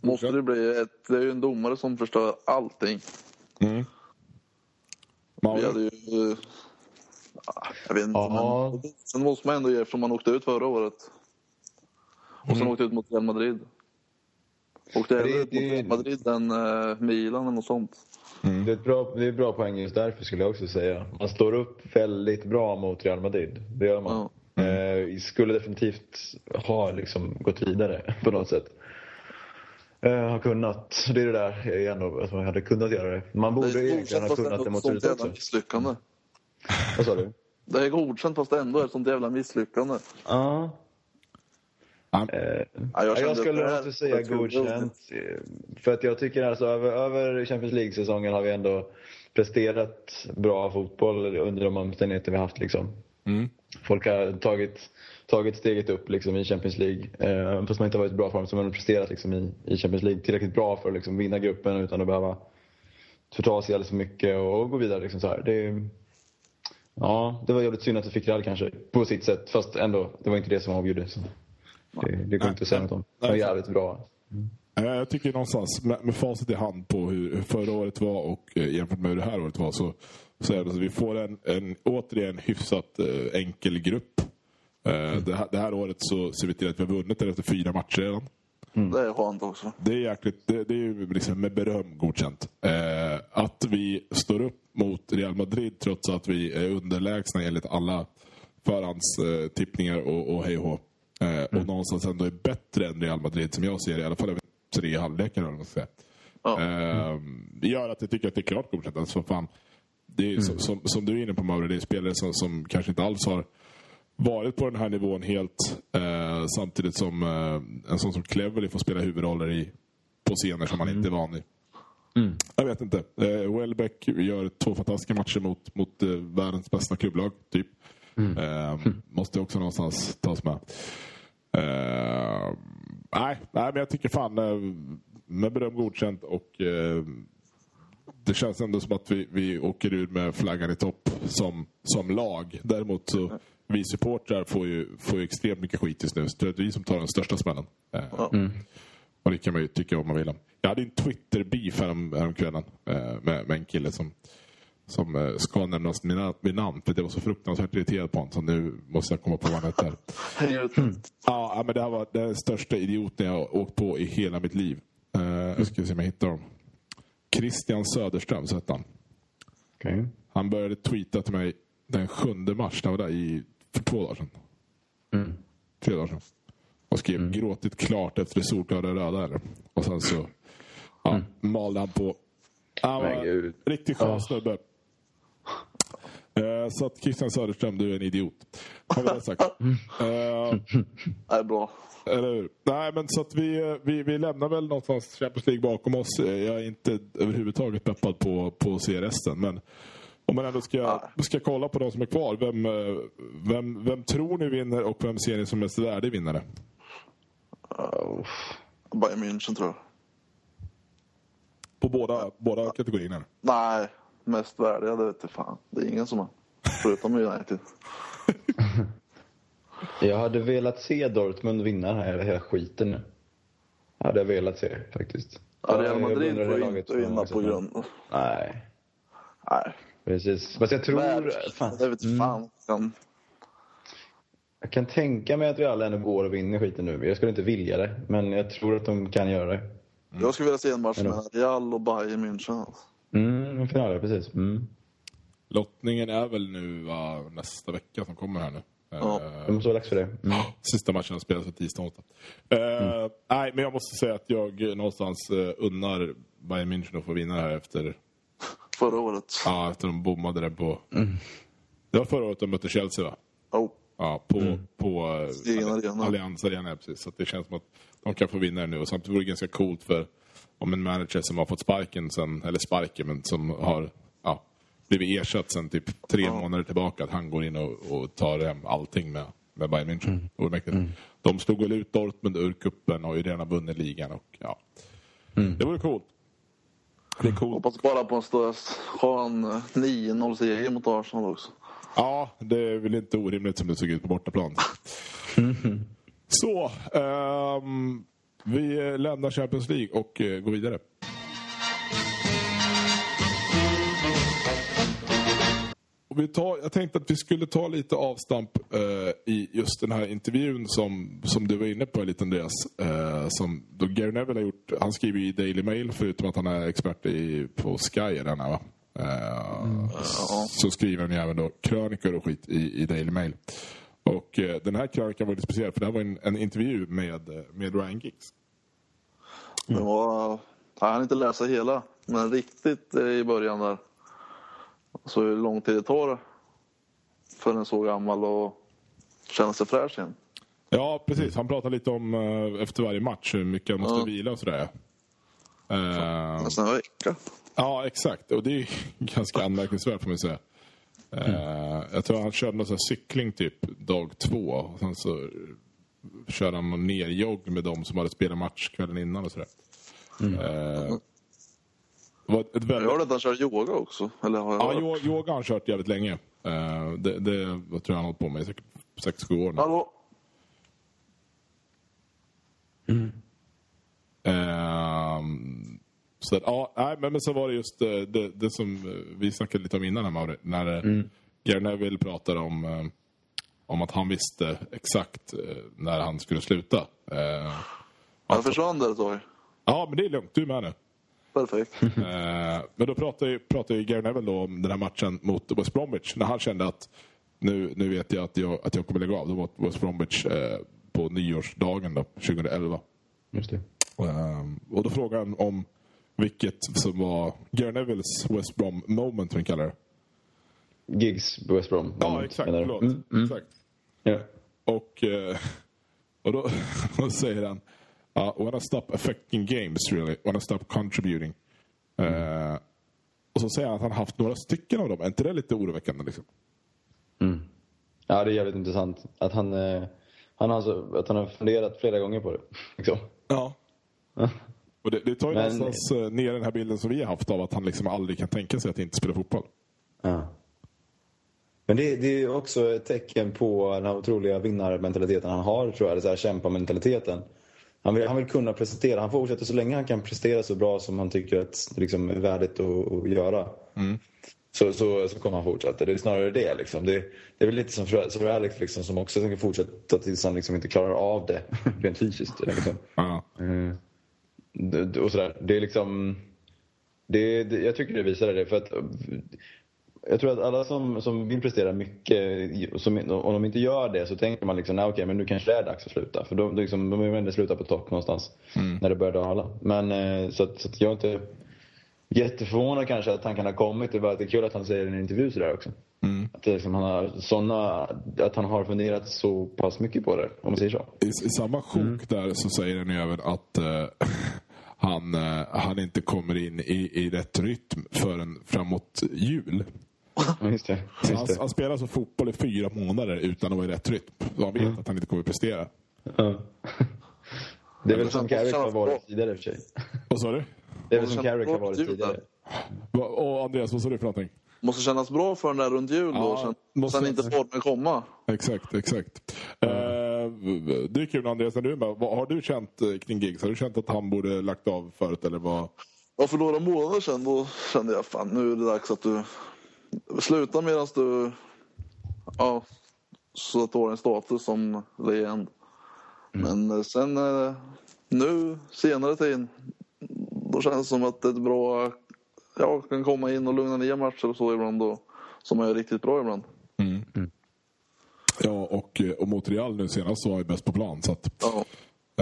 Måste det bli ett... Det är ju en domare som förstör allting. Mm. Vi hade ju... eh, Jag vet inte, Ja. men sen måste man ändå ge eftersom man åkte ut förra året. Och sen åkte ut mot Real Madrid. Åkte det- ut mot det- Real Madrid än uh, Milan eller något sånt. Det är, ett bra, det är ett bra poäng just därför skulle jag också säga. Man står upp väldigt bra mot Real Madrid. Det gör man. Eh, skulle definitivt ha liksom gått vidare på något sätt. Eh, har kunnat. Det är det där igen då, att man hade kunnat göra det. Man Det borde är egentligen ha kunnat det mot slutet också. misslyckande. Vad sa du? Det är godkänt fast ändå är ett sånt jävla misslyckande. Ja. Ja. Eh, Ja, Ja, jag, att skulle också säga jag godkänt. eh, För att jag tycker alltså över, över Champions League-säsongen har vi ändå presterat bra fotboll under de omständigheter vi haft. Liksom. Mm. Folk har tagit, tagit steget upp liksom, i Champions League. Eh, fast man inte har varit i bra form så har man presterat liksom, i, i Champions League tillräckligt bra för att liksom, vinna gruppen utan att behöva förta sig alldeles för mycket och, och gå vidare. Liksom, så här. Det, ja, det var jävligt synd att vi fick Real kanske på sitt sätt. Fast ändå, det var inte det som avgjorde. Så. Det, det går inte att säga något om. Det var jävligt bra. Eh, Jag tycker någonstans med, med facit i hand på hur, förra året var och eh, jämfört med hur det här året var så, så är det så vi får en, en återigen hyfsat eh, enkel grupp. Eh, det, här, det här året så ser vi till att vi har vunnit efter fyra matcher redan. Det är skönt också. Det är jäkligt, det, det är ju liksom med beröm godkänt. Eh, att vi står upp mot Real Madrid trots att vi är underlägsna enligt alla förhandstippningar och, och hej och eh, Och någonstans ändå är bättre än Real Madrid som jag ser det, i alla fall över tre halvlekar. eller vad säga. Ja. Eh, det gör att jag tycker att det är klart godkänt. Alltså, fan, det är, som, som, som du är inne på Mauri, det är spelare som, som kanske inte alls har varit på den här nivån helt. Eh, samtidigt som eh, en sån som Cleverly får spela huvudroller i, på scener som man inte är van vid. Jag vet inte. Eh, Welbeck gör två fantastiska matcher mot, mot eh, världens bästa klubblag, typ. Eh, måste också någonstans tas med. Eh, nej, nej, men jag tycker fan eh, med beröm godkänt och eh, det känns ändå som att vi, vi åker ur med flaggan i topp som, som lag. Däremot så vi supportrar får ju, får ju extremt mycket skit just nu. Så det är vi som tar den största smällen. Eh, Ja. Och det kan man ju tycka vad man vill om. Jag hade en Twitter-beef härom, häromkvällen eh, med, med en kille som, som eh, ska nämnas mina, vid namn. För det var så fruktansvärt irriterad på honom. Så nu måste jag komma på vad han heter. Ut. Ja, men det här var den största idioten jag har åkt på i hela mitt liv. Uh, jag ska se om jag hittar dem. Christian Söderström, så hette han. Okej. Han började tweeta till mig den 7 mars, när jag var där i, för två dagar sedan. Tre dagar sedan. Och skrev gråtit klart efter det solklara röda. Eller? Och sen så ja, malde han på. Han var riktigt skön snubbe. Eh, så att Christian Söderström, du är en idiot. Har vi det sagt. Eh, Nej, bra. eller hur? Nej, men så att vi, vi, vi lämnar väl någonstans Champions League bakom oss. Eh, Jag är inte överhuvudtaget peppad på, på att se resten. Men om man ändå ska, ska kolla på de som är kvar. Vem, eh, vem, vem tror ni vinner och vem ser ni som mest värdig vinnare? Bayern München tror jag. På båda, båda kategorierna. Nej, mest värdiga, det vet jag fan. Det är ingen som har. Förutom United. Jag hade velat se Dortmund vinna den här hela skiten nu. Hade jag velat se faktiskt. Ja, Real jag Madrid får laget inte vinna på grund... Nej, Nej. precis. Fast jag tror... Men, Fan, det vet fan. Kan... jag kan tänka mig att Real ändå går och vinner skiten nu. Jag skulle inte vilja det, men jag tror att de kan göra det. Jag skulle vilja se en match Men med Real och Bayern München. Mm, en final, precis. Mm. Lottningen är väl nu va, nästa vecka som kommer här nu. Ja. Eh, Det måste vara dags för det. Mm. Sista matchen spelas på tisdag och. Eh, Nej, men jag måste säga att jag eh, någonstans uh, unnar Bayern München att få vinna här efter, Förra året. ja, efter de bommade det på... Det var förra året de mötte Chelsea va? Ja, på, på eh, Egen arena. Allianz Arena. ja, Precis. Så att det känns som att de kan få vinna det nu. Och samtidigt vore det ganska coolt för om en manager som har fått sparken sen, eller sparken, men som har ja, blivit ersatt sen typ tre månader tillbaka, att han går in och, och tar hem allting med, med Bayern München. Mm. Det vore mäktigt. De slog väl ut Dortmund ur kuppen och har ju redan vunnit ligan. Och, ja. Mm. Det vore coolt. Det är coolt. Hoppas bara på en större, ha en eh, 9-0 seger mot Arsenal också. Ja, det är väl inte orimligt som det såg ut på bortaplan. Så, ehm, vi lämnar Champions League och eh, går vidare. Och vi tar, jag tänkte att vi skulle ta lite avstamp eh, i just den här intervjun som, som du var inne på lite Andreas. Eh, som Gary Neville har gjort. Han skriver i Daily Mail förutom att han är expert i, på Sky. är Den här, va? Eh, Så skriver ju även då krönikor och skit i, i Daily Mail. Och eh, den här krönikan var lite speciell för det här var en, en intervju med, eh, med Ryan Giggs. Det var... Jag hann inte läsa hela, men riktigt i början där. Så hur lång tid det tar för en så gammal och känna sig fräsch igen. Ja, precis. Han pratar lite om efter varje match hur mycket han måste Ja. vila och sådär. Nästan en vecka. Ja, exakt. Och det är ganska anmärkningsvärt får man säga. Eh, jag tror han körde någon sån här cykling typ dag två. Och sen så körde han någon nerjogg med dem som hade spelat match kvällen innan och sådär. Eh, det var ett Jag väldigt... hörde att han kör yoga också. Eller har jag Ja, hört? yo- yoga har han kört jävligt länge. Eh, det, det tror jag han har hållit på med i säkert 6-7 år nu. Hallå? Ehm, så att, ja, nej, men, men så var det just eh, det, det som eh, vi snackade lite om innan här Mauri, när mm. Gary Neville pratade om, eh, om att han visste exakt eh, när han skulle sluta. Eh, Han försvann där ett tag. ja, men det är lugnt. Du är med nu. Perfekt. Eh, men då pratade, ju- pratade ju Gary Neville då om den här matchen mot West Bromwich. När han kände att nu, nu vet jag att jag, att jag kommer lägga av. Då mot West Bromwich eh, på nyårsdagen då, 2011. Just det. Och då frågade han om Vilket som var Gary Nevilles West Brom moment, som vi kallar det. Gigs West Brom. Ja, exakt. menar? Förlåt. Mm, mm. exakt. Ja. Och, eh, och då, då säger han uh, When I stop affecting games really, when I stop contributing. Eh, och så säger han att han haft några stycken av dem. Är inte det lite oroväckande? Liksom? Mm. Ja, det är jävligt intressant. Att han, eh, han, har alltså, att han har funderat flera gånger på det. Liksom. Ja. Och det, det tar ju Men- någonstans eh, ner den här bilden som vi har haft av att han liksom aldrig kan tänka sig att inte spela fotboll. Ja. Men det, det är också ett tecken på den här otroliga vinnarmentaliteten han har, tror jag. Det så här kämpamentaliteten. Han vill, han vill kunna prestera. Han fortsätter så länge han kan prestera så bra som han tycker att det liksom är värdigt att, att göra. Så, så, så kommer han fortsätta. Det är snarare det. Liksom. Det, det är väl lite som för Alex liksom, som också tänker fortsätta tills han liksom inte klarar av det rent fysiskt. Liksom. Ja. Eh, och sådär. Det är liksom... Det, det, jag tycker det visar det. För att, eh, jag tror att alla som, som vill prestera mycket, som, om de inte gör det så tänker man liksom, nej okej men nu kanske det är dags att sluta. För de, liksom, de vill ändå sluta på topp någonstans. När det börjar dala. Men så, att, så att jag är inte jätteförvånad kanske att han kan ha kommit. Det är bara att det är kul att han säger i en intervju sådär också. Att, det liksom, han har såna, att han har funderat så pass mycket på det, om man säger så. I, I samma sjok där så säger den ju även att eh, han, eh, han inte kommer in i, i rätt rytm förrän framåt jul. Just det. Så Just han, det. han spelar alltså fotboll i fyra månader utan att vara i rätt rytm. Så han vet att han inte kommer att prestera. Ja. Det är väl som Carrick har varit tidigare i och för sig. Vad sa du? Det är väl som Carrick har varit tidigare. Och Andreas, vad sa du för någonting? Måste kännas bra för den där runt jul då. Ja, sen, måste- sen inte formen komma. Exakt, exakt. Eh, det är kul Andreas, när du är med. Vad har du känt eh, kring Giggs? Har du känt att han borde lagt av förut eller vad? Ja, för några månader sedan då kände jag fan nu är det dags att du slutar medan du ja, så tar en status som legend. Men eh, sen eh, nu senare tid då känns det som att det är ett bra jag kan komma in och lugna ner matcher och så ibland då, som är riktigt bra ibland. Ja, och, eh, och mot Real nu senast så var ju bäst på plan. Så att, Ja.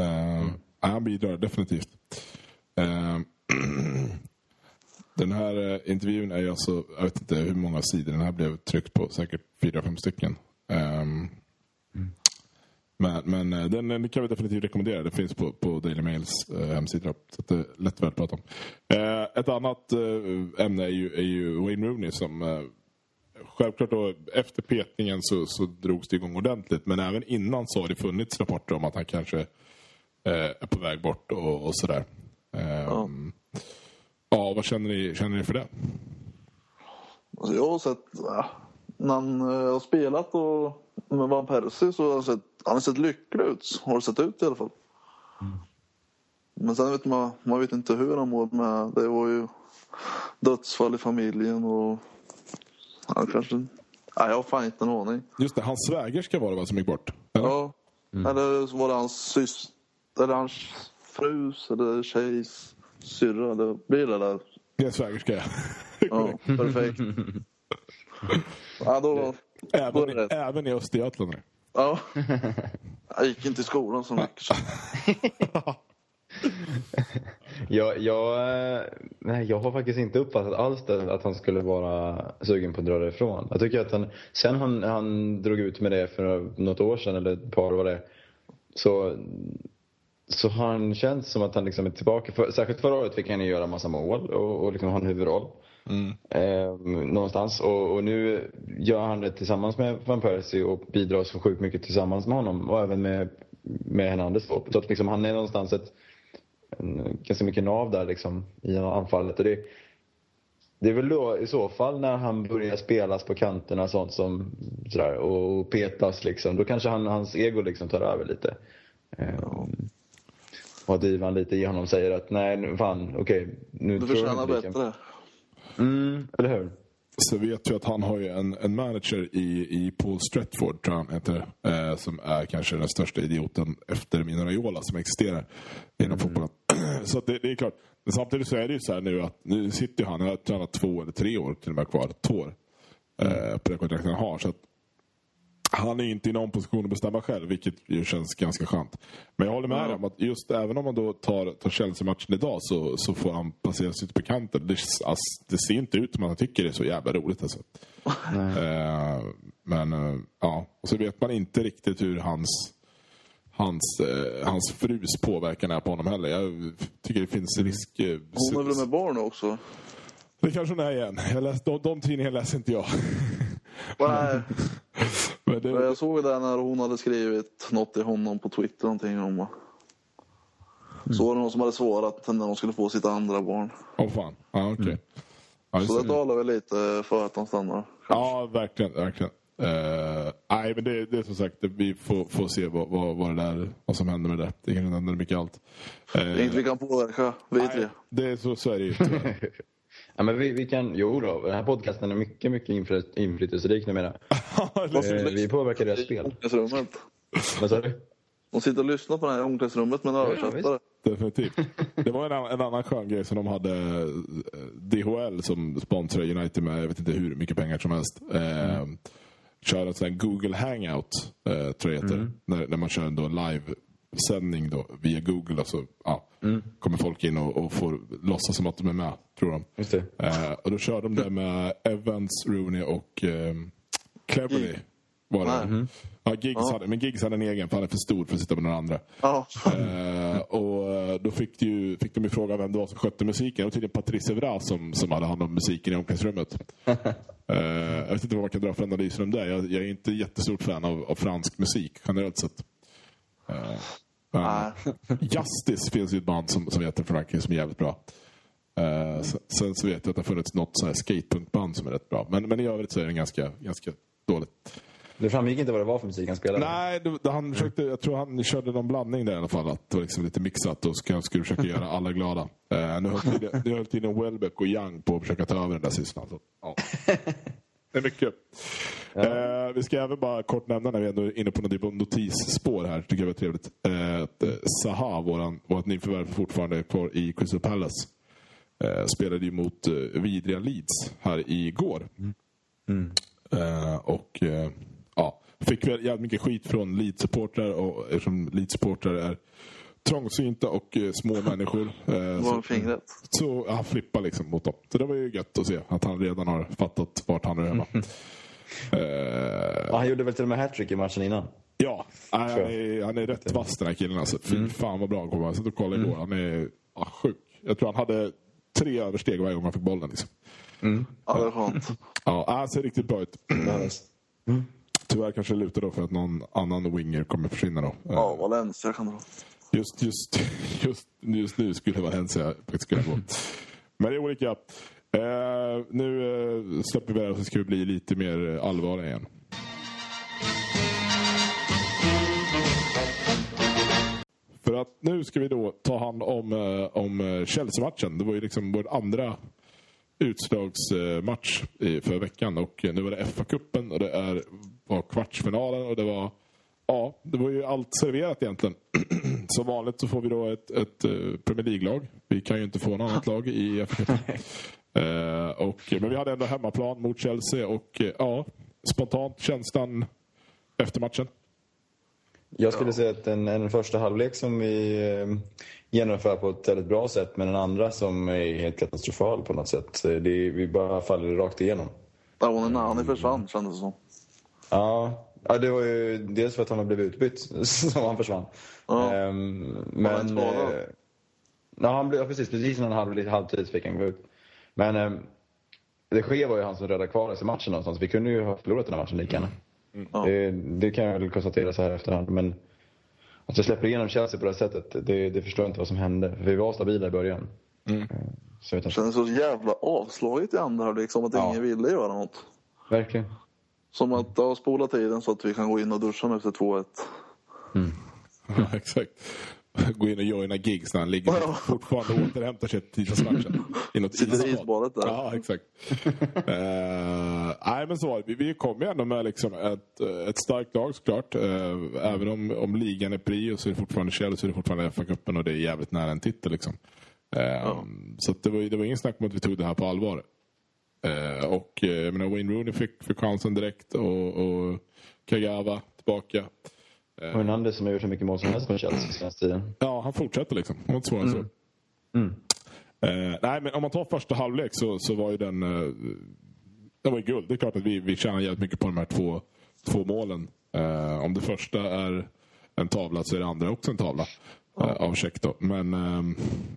Eh, Han bidrar definitivt. Eh, den här eh, intervjun är ju alltså, jag vet inte hur många sidor den här blev tryckt på, säkert fyra, fem stycken. Ehm, Men, men den, den kan vi definitivt rekommendera. Det finns på, på Daily Mails eh, hemsida. Så det är lätt värt att prata om. Eh, ett annat eh, ämne är ju, är ju Wayne Rooney som Självklart då, efter petningen så, så drogs det igång ordentligt. Men även innan så har det funnits rapporter om att han kanske eh, är på väg bort och, och sådär. Eh, ja. vad känner ni, känner ni för det? Alltså jag har sett, ja, när han eh, har spelat och med Van Persie så har han sett, han har sett lycklig ut. Har sett ut i alla fall. Men sen vet man, man vet inte hur han mår med. Det var ju dödsfall i familjen och han kanske, nej jag har fan inte en aning. Just det, hans svägerska var det va som gick bort? Eller? Ja, eller så var det hans syster, eller hans frus eller tjejs syrra. Eller blir det där? Det är svägerska, ja. Perfekt. Ja, då, även, i, även i Östergötland. Ja. Jag gick inte i skolan så mycket. Jag, jag, eh, nej, jag har faktiskt inte uppfattat alls det, att han skulle vara sugen på att dra därifrån. Jag tycker att han, sen han, han drog ut med det för något år sedan, eller ett par var det, så, så har han känts som att han liksom är tillbaka. För, särskilt förra året fick han ju göra massa mål och, och liksom ha en huvudroll. Eh, någonstans. Och, och nu gör han det tillsammans med Van Persie och bidrar så sjukt mycket tillsammans med honom och även med, med Hernandez. Så att liksom han är någonstans ett en, ganska mycket nav där liksom i anfallet. Och det, det är väl då i så fall när han börjar spelas på kanterna sånt som sådär, och petas liksom. Då kanske han, hans ego liksom tar över lite. Um, och att Ivan lite i honom säger att nej, fan, okej. nu Du förtjänar bättre. Mm, eller hur? Så vet vi att han har ju en, en manager i, i Paul Stretford, tror jag han heter, eh, som är kanske den största idioten efter Mino Raiola som existerar inom fotbollen. Så det, det är klart. Men samtidigt så är det ju så här nu att nu sitter han, han har tränat två eller tre år till och med kvar, två år, eh, på det kontraktet han har. Så att han är inte i någon position att bestämma själv, vilket ju känns ganska skönt. Men jag håller med dig om att just även om man då tar, tar Chelsea-matchen idag så, så får han placeras ute på kanten. Det, alltså, det ser inte ut som att han tycker det är så jävla roligt. Alltså. Eh, men eh, ja, och så vet man inte riktigt hur hans hans, eh, hans frus påverkan är på honom heller. Jag tycker det finns risk... Eh, Hon är väl med barn också? Det kanske hon är igen. Jag läste, de, de tidningarna läser inte jag. Nej, det, jag såg det när hon hade skrivit något till honom på Twitter. Någonting om... Så var det någon som hade svarat när de skulle få sitt andra barn. Åh fan. Ja, okej. Ja, just Så det. talar väl lite för att han stannar. Ja, verkligen. verkligen. Eh, nej, men det, det är som sagt, vi får, får se vad, vad, vad, det där, vad som händer med det. Det kan hända mycket allt. Det är inte vi kan påverka, vi tre. det är så, så är det ju. Ja, men vi, vi kan, jo då, den här podcasten är mycket, mycket infly- inflytelserik numera. Eh, vi påverkar deras spel. Vad sa du? De sitter och lyssnar på det här i omklädningsrummet med en översättare. Definitivt. Det var en, annan- en annan skön grej som de hade eh, DHL som sponsrar United med, jag vet inte hur mycket pengar som helst. Eh, kör en sån här Google Hangout, eh, tror jag det heter. När, när man kör en då live-sändning då, via Google. Och så ja, kommer folk in och, och får låtsas som att de är med, tror de. Eh, och då kör de det med Evans, Rooney och eh, Cleverly. Var det. Nej. Ja, Giggs hade, men Giggs hade en egen för han är för stor för att sitta med några andra. Ja. Eh, och eh, då fick, ju, fick de ju fråga vem det var som skötte musiken. Det var tydligen Patrice Evra som, som hade hand om musiken i omklädningsrummet. Eh, jag vet inte vad man kan dra för analyser om det. Jag, jag är inte jättestort fan av, av fransk musik generellt sett. Eh, Nej. Justice finns ju ett band som, som heter Frankrike som är jävligt bra. Eh, sen, sen så vet jag att det har funnits något här skatepunkband som är rätt bra. Men, men i övrigt så är det ganska, ganska dåligt. Det framgick inte vad det var för musik han spelade. Nej, det, han försökte, jag tror han körde någon blandning där i alla fall. Att det var liksom lite mixat och skulle, skulle försöka göra alla glada. Eh, nu höll tydligen- Welbeck och Young på att försöka ta över den där sysslan. Ja. Det är mycket. Eh, vi ska även bara kort nämna när vi ändå är inne på någon typ av notisspår här. Tycker jag var trevligt. Eh, att eh, Zaha, våran, vårt nyförvärv, fortfarande är kvar i Crystal Palace. Eh, spelade ju mot eh, vidriga Leeds här igår. Eh, och eh, ja, fick väl jävligt mycket skit från Leeds-supportrar och eftersom Leeds-supportrar är trångsynta och eh, små människor. Eh, Det så, var fingret. så han flippar liksom mot dem. Så det var ju gött att se att han redan har fattat vart han är hemma. Eh, Ja, han gjorde väl till och med hattrick i matchen innan. ja, nej, han, är, han är rätt vass den här killen. Alltså. Fy fan vad bra han kommer. Jag satt och kollade Mm. igår. Han är ja, sjuk. Jag tror han hade tre översteg varje gång han fick bollen. Liksom. Ja, det är skönt. Ja, han ser riktigt bra ut. Tyvärr kanske det lutar då för att någon annan winger kommer försvinna då. Ja, Valencia kan dra. Just, just, just, just nu skulle Valencia faktiskt kunna gå. Men det är olika. Eh, nu eh, släpper vi det här och så ska vi bli lite mer allvarliga igen. För att nu ska vi då ta hand om, eh, om eh, Chelsea-matchen. Det var ju liksom vår andra utslagsmatch för veckan. Och nu var det FA-cupen och det är, var kvartsfinalen och det var Ja, det var ju allt serverat egentligen. Som vanligt så får vi då ett, ett eh, Premier League-lag. Vi kan ju inte få något annat lag i FA-cupen. Eh, och, men vi hade ändå hemmaplan mot Chelsea och eh, ja, spontant känslan efter matchen. Jag skulle säga att en, en första halvlek som vi eh, genomför på ett väldigt bra sätt men en andra som är helt katastrofal på något sätt. Det, vi bara faller rakt igenom. Var när Nani försvann kändes det som. Ja, ja, det var ju dels för att han blev utbytt som han försvann. Ja. Ehm, Var han men... skadad? Eh, ja, han blev, ja, precis, precis innan halv, halvtid fick han gå ut. Men eh, det sker var ju han som räddade kvar oss i matchen någonstans. Vi kunde ju ha förlorat den här matchen lika gärna. Ja. Det, det kan jag väl konstatera så här efterhand. Men att jag släpper igenom Chelsea på det här sättet, det, det förstår jag inte vad som hände. För vi var stabila i början. Eh, Så jag vet Det inte. kändes så jävla avslaget i andra halvlek. Som att Ja. ingen ville göra något. Verkligen. Som att ja, spola tiden så att vi kan gå in och duscha nu efter 2-1. Ja, exakt. Gå in och joina gigs när han ligger Ja. fortfarande och återhämtar sig till tisdagsmatchen. I något Sitter i isbad. isbadet där. Ja, exakt. uh, nej, men så var det. Vi, vi kom ju ändå med liksom ett, ett starkt lag såklart. Uh, även om, om ligan är prio så är det fortfarande Chelsea, så är det fortfarande FA-cupen och det är jävligt nära en titel. Liksom. Uh, Så att det, var, det var ingen snack om att vi tog det här på allvar. Eh, och eh, menar, Wayne Rooney fick, fick chansen direkt och, och Kagawa tillbaka. Och Hernandez som har gjort hur mycket mål som helst med Chelsea senaste tiden. Ja, han fortsätter liksom. Det var inte svårare än så. Mm. Eh, nej, men om man tar första halvlek så, så var ju den... Eh, det var ju guld. Det är klart att vi, vi tjänar jävligt mycket på de här två, två målen. Eh, om det första är en tavla så är det andra också en tavla. Eh, av check då. Men, eh,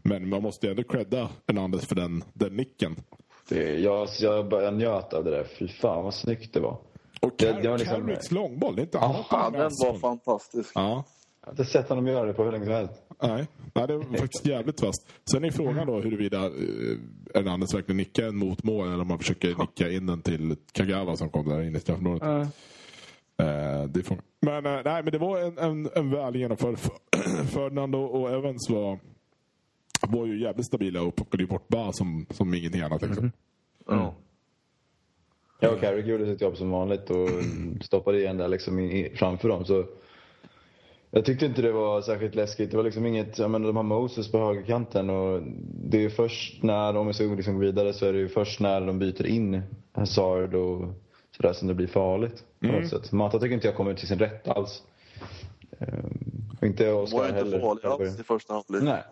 men man måste ju ändå credda Hernandez för den, den nicken. Det, jag, jag, jag njöt av det där. Fy fan vad snyggt det var. Och Det- Car- det var liksom- Carricks långboll, det är inte Ja, Ja, den var fantastisk. Ja. Jag har inte sett honom göra det på hur länge som helst. Nej, Nej det var faktiskt jävligt fast. Sen är frågan då huruvida eh, Hernandez verkligen nickar en mot mål eller om man försöker nicka in den till Kagawa som kom där in i straffområdet. Eh, det frågan. Men, eh, nej, men det var en, en, en väl genomförd Ferdinando och Evans var, var ju jävligt stabila och plockade ju bort Ba som, som ingenting annat. Liksom. Ja. Ja, och Carrick gjorde sitt jobb som vanligt och stoppade igen där liksom i, i, framför dem. Så jag tyckte inte det var särskilt läskigt. Det var liksom inget, jag menar de har Moses på högerkanten och det är ju först när, om vi ska liksom gå vidare, så är det ju först när de byter in Hazard och sådär som det blir farligt. På något sätt. Mata tycker inte jag kommer till sin rätt alls. Ehm, och inte Oscar var ju inte heller. farlig alls i första halvlek. Nej.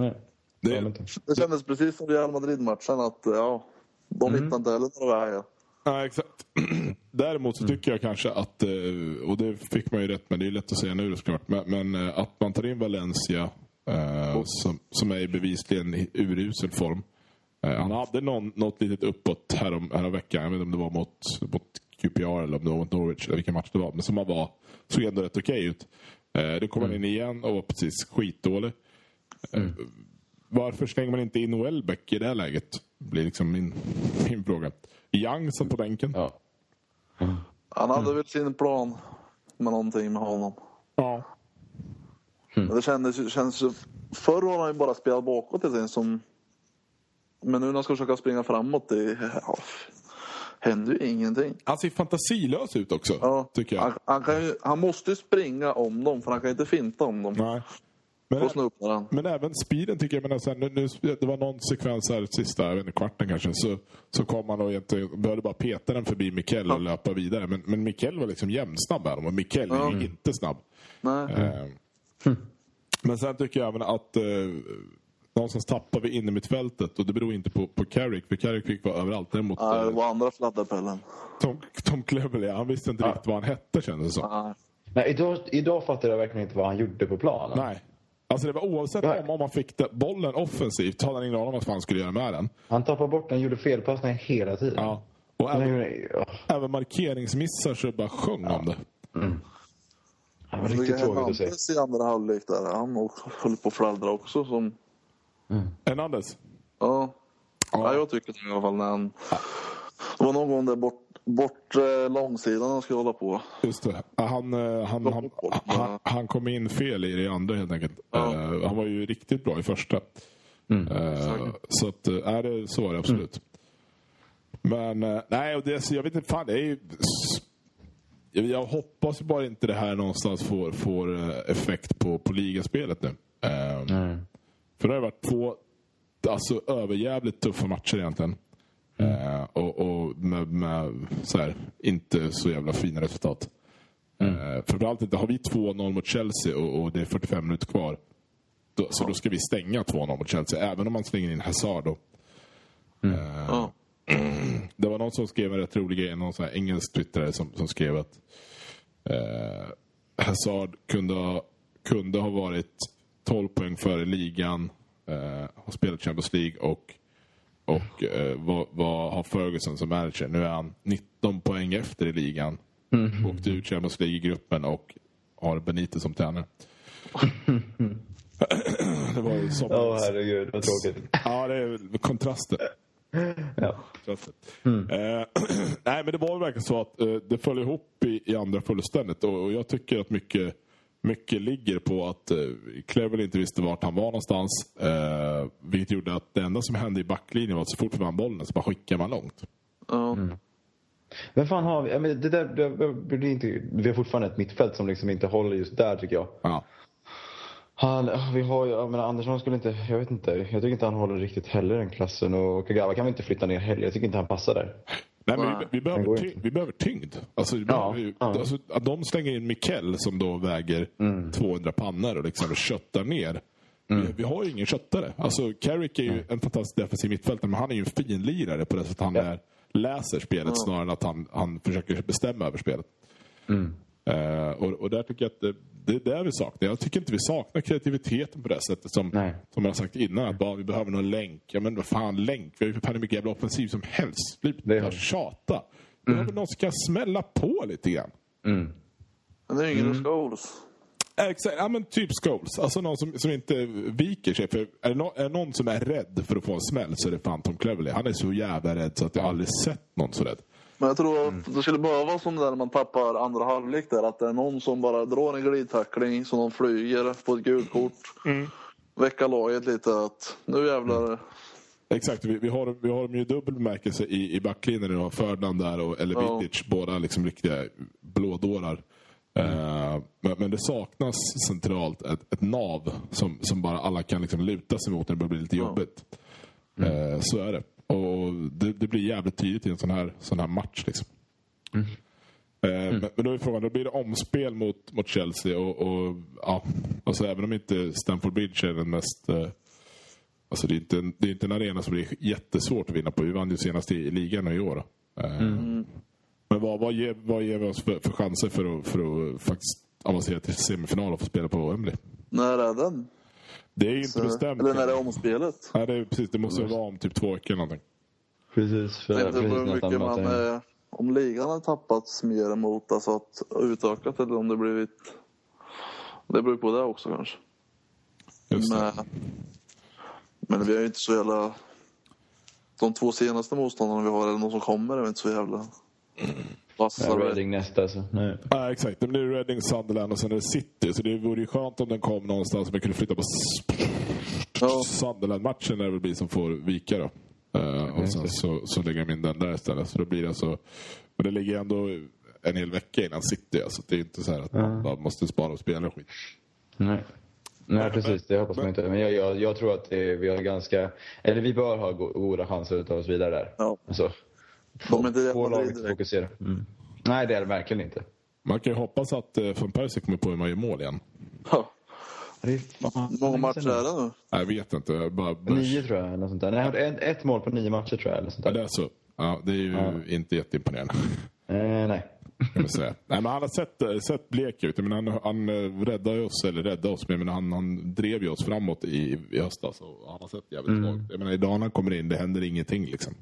Nej. Det- Det kändes precis som Real Madrid-matchen att ja, de hittade inte heller några vägar. Ja, exakt. Däremot så tycker jag kanske att, eh, och det fick man ju rätt med, det är lätt att säga nu såklart, men, men eh, att man tar in Valencia eh, som, som är bevisligen i urusel form. Han hade någon, något litet uppåt härom, härom veckan, jag vet inte om det var mot, mot QPR eller om det var mot Norwich eller vilken match det var, men som han var, såg ändå rätt okej ut. Eh, Då kom han in igen och var precis skitdålig. Eh, Varför slänger man inte in Welbeck i det här läget? blir liksom min, min fråga. Young satt på bänken. Ja. Han hade väl sin plan med någonting med honom. Ja. Men det kändes, ju- känns ju... Förr har han ju bara spelat bakåt till sin som... Men nu när han ska försöka springa framåt, det ja, händer ju ingenting. Han ser fantasilös ut också, Ja, tycker jag. Han, han, kan ju, han måste ju springa om dem, för han kan inte finta om dem. Nej. Men, men även speeden tycker jag. Men sen, nu, nu, det var någon sekvens här sista jag vet inte, kvarten kanske. Så, så kom han och egentligen behövde bara peta den förbi Mikkel och löpa vidare. Men, men Mikkel var liksom jämnsnabb här. Och Mikkel är ju inte snabb. Nej. Eh, Men sen tycker jag även att eh, någonstans tappar vi in i mittfältet. Och det beror inte på, på Carrick. För Carrick fick vara överallt. Däremot Nej, det eh, var andra fladderpällen. Tom, Tom Cleverley, han visste inte riktigt vad han hette kändes det som. Nej. Nej, idag, idag fattar jag verkligen inte vad han gjorde på planen. Nej. Alltså det var oavsett om, om man fick det, bollen offensivt hade han ingen aning om vad han skulle göra med den. Han tappade bort den, gjorde felpassningar hela tiden. Ja. Och Han, även, gjorde, ja, även markeringsmissar så bara sjöng om det. han var riktigt tråkigt att se. I andra halvlek där, han höll på att fladdra också. Som, Hernandez. ja. Ja. jag tycker det i alla fall när han... Det var någon gång där bort, bort eh, långsidan han skulle hålla på. Just det. Han, eh, han, han, han, han kom in fel i det andra helt enkelt. Ja. Eh, han var ju riktigt bra i första. Eh, så att, eh, är det så är det absolut. Men eh, nej, och det, jag vet inte, fan det är ju... Jag, jag hoppas bara inte det här någonstans får, får effekt på, på ligaspelet nu. Eh, För det har varit två alltså, överjävligt tuffa matcher egentligen. Eh, och och med, med så här, inte så jävla fina resultat. Eh, framförallt inte, har vi 2-0 mot Chelsea och, och det är 45 minuter kvar. Då, så då ska vi stänga 2-0 mot Chelsea, även om man slänger in Hazard. Då. Ja. Det var någon som skrev en rätt rolig grej, någon sån här engelsk twittrare som, som skrev att eh, Hazard kunde ha, kunde ha varit 12 poäng före ligan, eh, har spelat Champions League och, och eh, vad, vad har Ferguson som manager? Nu är han 19 poäng efter i ligan. Åkte ut Champions League i gruppen och har Benitez som tränare. det var ju som... Åh herregud, vad tråkigt. Ja, det är kontraster. Ja. kontraster. Eh, nej, men det var verkligen så att eh, det föll ihop i, i andra fullständigt. Och, och jag tycker att mycket, mycket ligger på att eh, Cleverley inte visste vart han var någonstans. Eh, vilket gjorde att det enda som hände i backlinjen var att så fort vi vann bollen så bara skickade man långt. Ja. Men fan har vi? Men det där, det, det inte, vi har fortfarande ett mittfält som liksom inte håller just där tycker jag. Ja. Han, vi har jag menar, Andersson skulle inte, jag vet inte, jag tycker inte han håller riktigt heller den klassen och Kagawa kan vi inte flytta ner heller. Jag tycker inte han passar där. Nej, men vi, vi, behöver går ty, inte. vi behöver tyngd. Alltså, vi behöver, ja. alltså, att de slänger in Mikkel som då väger Mm. 200 pannor och liksom köttar ner. Vi, vi har ju ingen köttare. Alltså, Carrick är ju en fantastisk defensiv mittfältare, men han är ju en finlirare på det sättet han Ja. är, läser spelet snarare än att han, han försöker bestämma över spelet. Mm. Eh, och, och där tycker jag att det, det är där vi saknar. Jag tycker inte vi saknar kreativiteten på det sättet som, Nej. som jag har sagt innan. Att bara, vi behöver någon länk. Ja men vad fan länk? Vi har ju för mycket jävla offensiv som helst. Det Sluta har vi. tjata. Vi behöver någon som kan smälla på lite grann. Mm. Men det är ingen Scholes. Exakt, ja men typ Scholes. Alltså någon som, som inte viker sig. För är det, no, är det någon som är rädd för att få en smäll så är det fan Tom Cleverley. Han är så jävla rädd så att jag aldrig sett någon så rädd. Men jag tror att det skulle vara som det där när man tappar andra halvlek där. Att det är någon som bara drar en glidtackling som de flyger på ett gult kort. Väcka laget lite att nu jävlar. Exakt, vi, vi, har, vi har dem ju i dubbel bemärkelse i, i backlinjen. Nu har Ferdinand där och eller Ja. Båda liksom riktiga blådårar. Eh, men, men det saknas centralt ett, ett nav som, som bara alla kan liksom luta sig mot när det börjar bli lite jobbigt. Eh, så är det. Och det, det blir jävligt tydligt i en sån här, sån här match. Liksom. Eh, Men, men då är frågan, då blir det omspel mot, mot Chelsea. Och, och, ja, alltså även om inte Stamford Bridge är den mest... Eh, alltså det, är inte, en- det är inte en arena som det är jättesvårt att vinna på. Vi vann ju senast i, ligan i år. Eh, Men vad, vad, ger, vad ger vi oss för, för chanser för att, för att faktiskt avancera till semifinal och få spela på Wembley? När är den? Det är ju inte Så, bestämt. eller när är omspelet? Nej, det, är precis, det måste vara om typ två veckor någonting. Precis. För, Jag vet inte hur mycket man, möter- eh, om ligan har tappats mer emot alltså att utökat eller om det blivit... Det beror på det också kanske. Just det. Men, men vi är ju inte så jävla... De två senaste motståndarna vi har, eller de som kommer, är vi inte så jävla vassa. Ja, Reading nästa så. Nej. Ja, exakt. Det blir Reading, Sunderland och sen är det City. Så det vore ju skönt om den kom någonstans som vi kunde flytta på Ja. Sunderland-matchen när det väl blir som får vika då. Eh, och sen så, så lägger de in den där istället. Så då blir det alltså... Men det ligger ändå en hel vecka innan City. Alltså det är inte så här att man måste spara och spela och skit. Nej. Nej, precis. Det hoppas man inte. Men jag, jag, jag tror att det, vi har ganska... Eller vi bör ha go- goda chanser att ta oss vidare där. Ja. Alltså, De är inte Real få Madrid laget att direkt. fokusera. Mm. Nej, det är det verkligen inte. Man kan ju hoppas att uh, van Persie kommer på hur man gör mål igen. Ja. Det Hur många matcher är det nu? Jag vet inte. Jag bara, bara, Nio tror jag, eller något sånt där. Nej, har ett, ett mål på nio matcher tror jag. Eller sånt Ja, där. det är så. Ja, det är ju inte jätteimponerande. Eh, nej. Kan man säga. Nej, men han har sett, eh, sett blek ut. Menar, han, han eh, räddade oss, eller räddade oss, men han, han drev ju oss framåt i, i höstas. Och han har sett jävligt Mm. svag ut. Jag menar, idag när han kommer in, det händer ingenting liksom.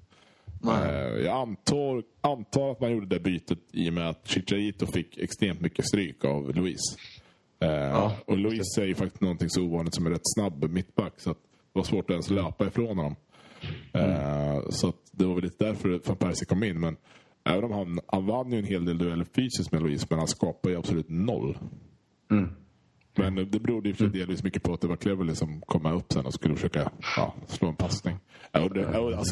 Eh, jag antar, antar att man gjorde det bytet i och med att Chicharito fick extremt mycket stryk av Luis. Eh, och Luis är ju faktiskt någonting så ovanligt som är rätt snabb mittback. Så att det var svårt att ens löpa ifrån honom. Eh, Så att det var väl lite därför van Persie kom in. Men även om han, han vann ju en hel del dueller fysiskt med Luis, men han skapade ju absolut noll. Men det berodde ju för delvis mycket på att det var Cleverley som kom upp sen och skulle försöka ja, slå en passning. Ja, och det, ja,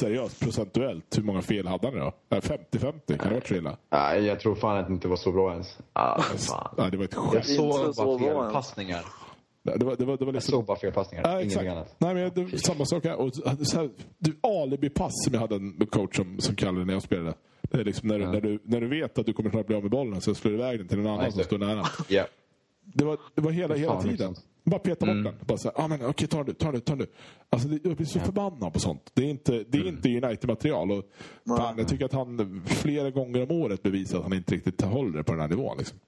seriöst, procentuellt, hur många fel hade han då? Ja, 50-50, kan det varit så illa? Nej, jag tror fan att det inte var så bra ens. Ah, fan. Ja, det var ett Jag skämt. såg Inte bara så fel bra ens. passningar. Det var, det var, det var Jag liksom... såg bara fel passningar. Ja, Ingenting exakt. annat. Nej, men det, samma sak här. Och så här du, alibi-pass som jag hade en coach som, som kallade det när jag spelade. Det är liksom när, du, när, du, när du vet att du kommer snart bli av med bollen så slår du iväg den till någon annan som står nära. Ja. Det var, det var hela, hela tiden. liksom. Bara peta bort den. Bara så här, ah, men, okej, ta den du, ta den du, ta den du. Alltså, det, jag blir så förbannad på sånt. Det är inte, det är inte United-material. Och, fan, jag tycker att han flera gånger om året bevisar att han inte riktigt håller det på den här nivån. Liksom.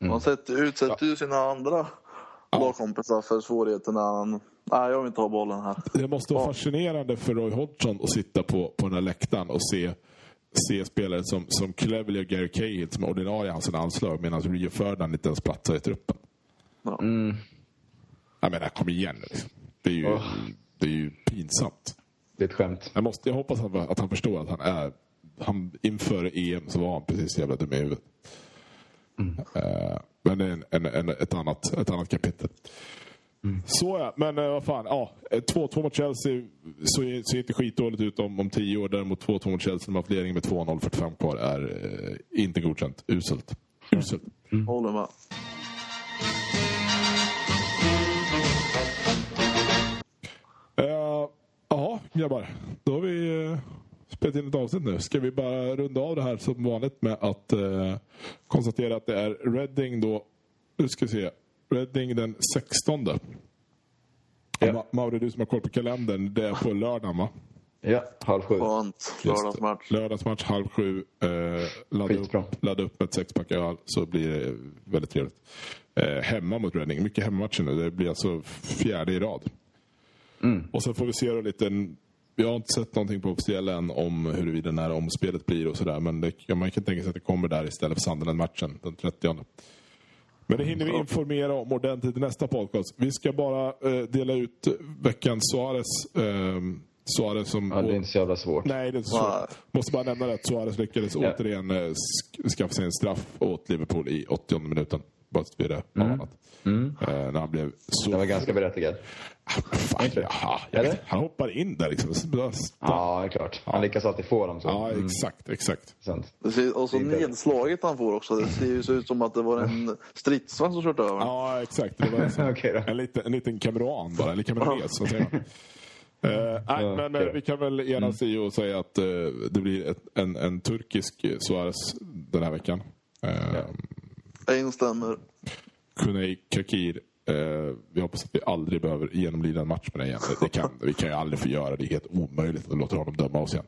Han sätter, utsätter ju sina andra lagkompisar för svårigheter när han... Nej, jag vill inte ha bollen här. Det måste vara Ja. fascinerande för Roy Hodgson att sitta på, på den här läktaren och se, se spelare som, som Cleverley och Gary Cahill som är ordinarie i hans anslag medan Rio Ferdinand inte ens platsar i truppen. Ja. Jag menar, kom igen nu. liksom. Det är ju, Åh. det är ju pinsamt. Det är ett skämt. Jag, måste, jag hoppas att, han- att han förstår att han är... Han, inför EM så var han precis jävla dum i huvudet. Eh, men det är en, en, en, ett, annat, ett annat kapitel. Mm. Så ja, men eh, vad fan. Ja, eh, 2-2 mot Chelsea så ser inte skitdåligt ut om, om tio år. Däremot 2-2 mot Chelsea när man har ledning med 2-0 45 kvar är eh, inte godkänt. Uselt. Uselt. Mm. Håller med. Eh, ja, uh, grabbar. Då har vi uh, spelat in ett avsnitt nu. Ska vi bara runda av det här som vanligt med att uh, konstatera att det är Reading då. Nu ska vi se. Reading den 16. Ja. Ma- Mauri, du som har koll på kalendern, det är på lördagen va? Ja, halv sju. Lördagsmatch. Lördagsmatch halv sju. Eh, ladda, Skitbra. upp, ladda upp med ett sexpack öl så blir det väldigt trevligt. Eh, hemma mot Reading. Mycket hemmamatcher nu. Det blir alltså fjärde i rad. Och sen får vi se då lite... Vi har inte sett någonting på officiella än om huruvida när omspelet blir och sådär. Men det, man kan tänka sig att det kommer där istället för Sunderland-matchen den 30. Men det hinner vi informera om ordentligt i nästa podcast. Vi ska bara eh, dela ut veckans Suarez. Eh, Suarez som... Ja, det är inte så jävla svårt. Nej, det är inte så. Nej. Måste bara nämna det att Suarez lyckades Ja. återigen eh, sk- skaffa sig en straff åt Liverpool i 80 minuten. Bara så att vi är det avhandlat. Eh, när han blev så... Den var ganska berättigad. Fan, jaha, jag Eller? vet, han hoppar in där liksom. Ja, det är klart. Han lyckas alltid få dem så. ja exakt, exakt. Det ser, och så Det nedslaget han får också. Det ser ju så ut som att det var en stridsvagn som kört över honom. Ja, exakt. Det var då. en, liten, en liten kameran bara, eller kameras, så säger man. Eh, nej, Ja, men okej eh, vi kan väl enas i och säga att eh, det blir ett, en, en turkisk Suarez den här veckan. Uh, Jag instämmer. Kunei Kakir. Eh, vi hoppas att vi aldrig behöver genomlida en match med det igen. Det, kan, vi kan ju aldrig få göra det. Det är helt omöjligt att låta honom döma oss igen.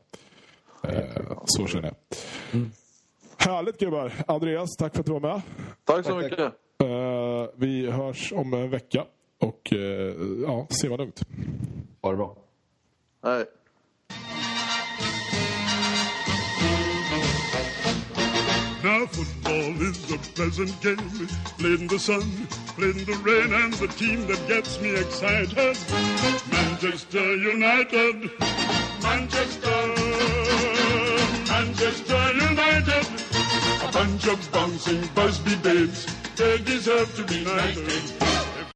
Eh, så känner jag. Härligt gubbar. Andreas, tack för att du var med. Tack så Tack, mycket. Eh, vi hörs om en vecka. Och eh, ja, se vad lugnt. Ha det bra. Hej. Now football is a pleasant game, played in the sun, played in the rain, and the team that gets me excited, Manchester United, Manchester, Manchester United, a bunch of bouncing Busby babes, they deserve to be knighted.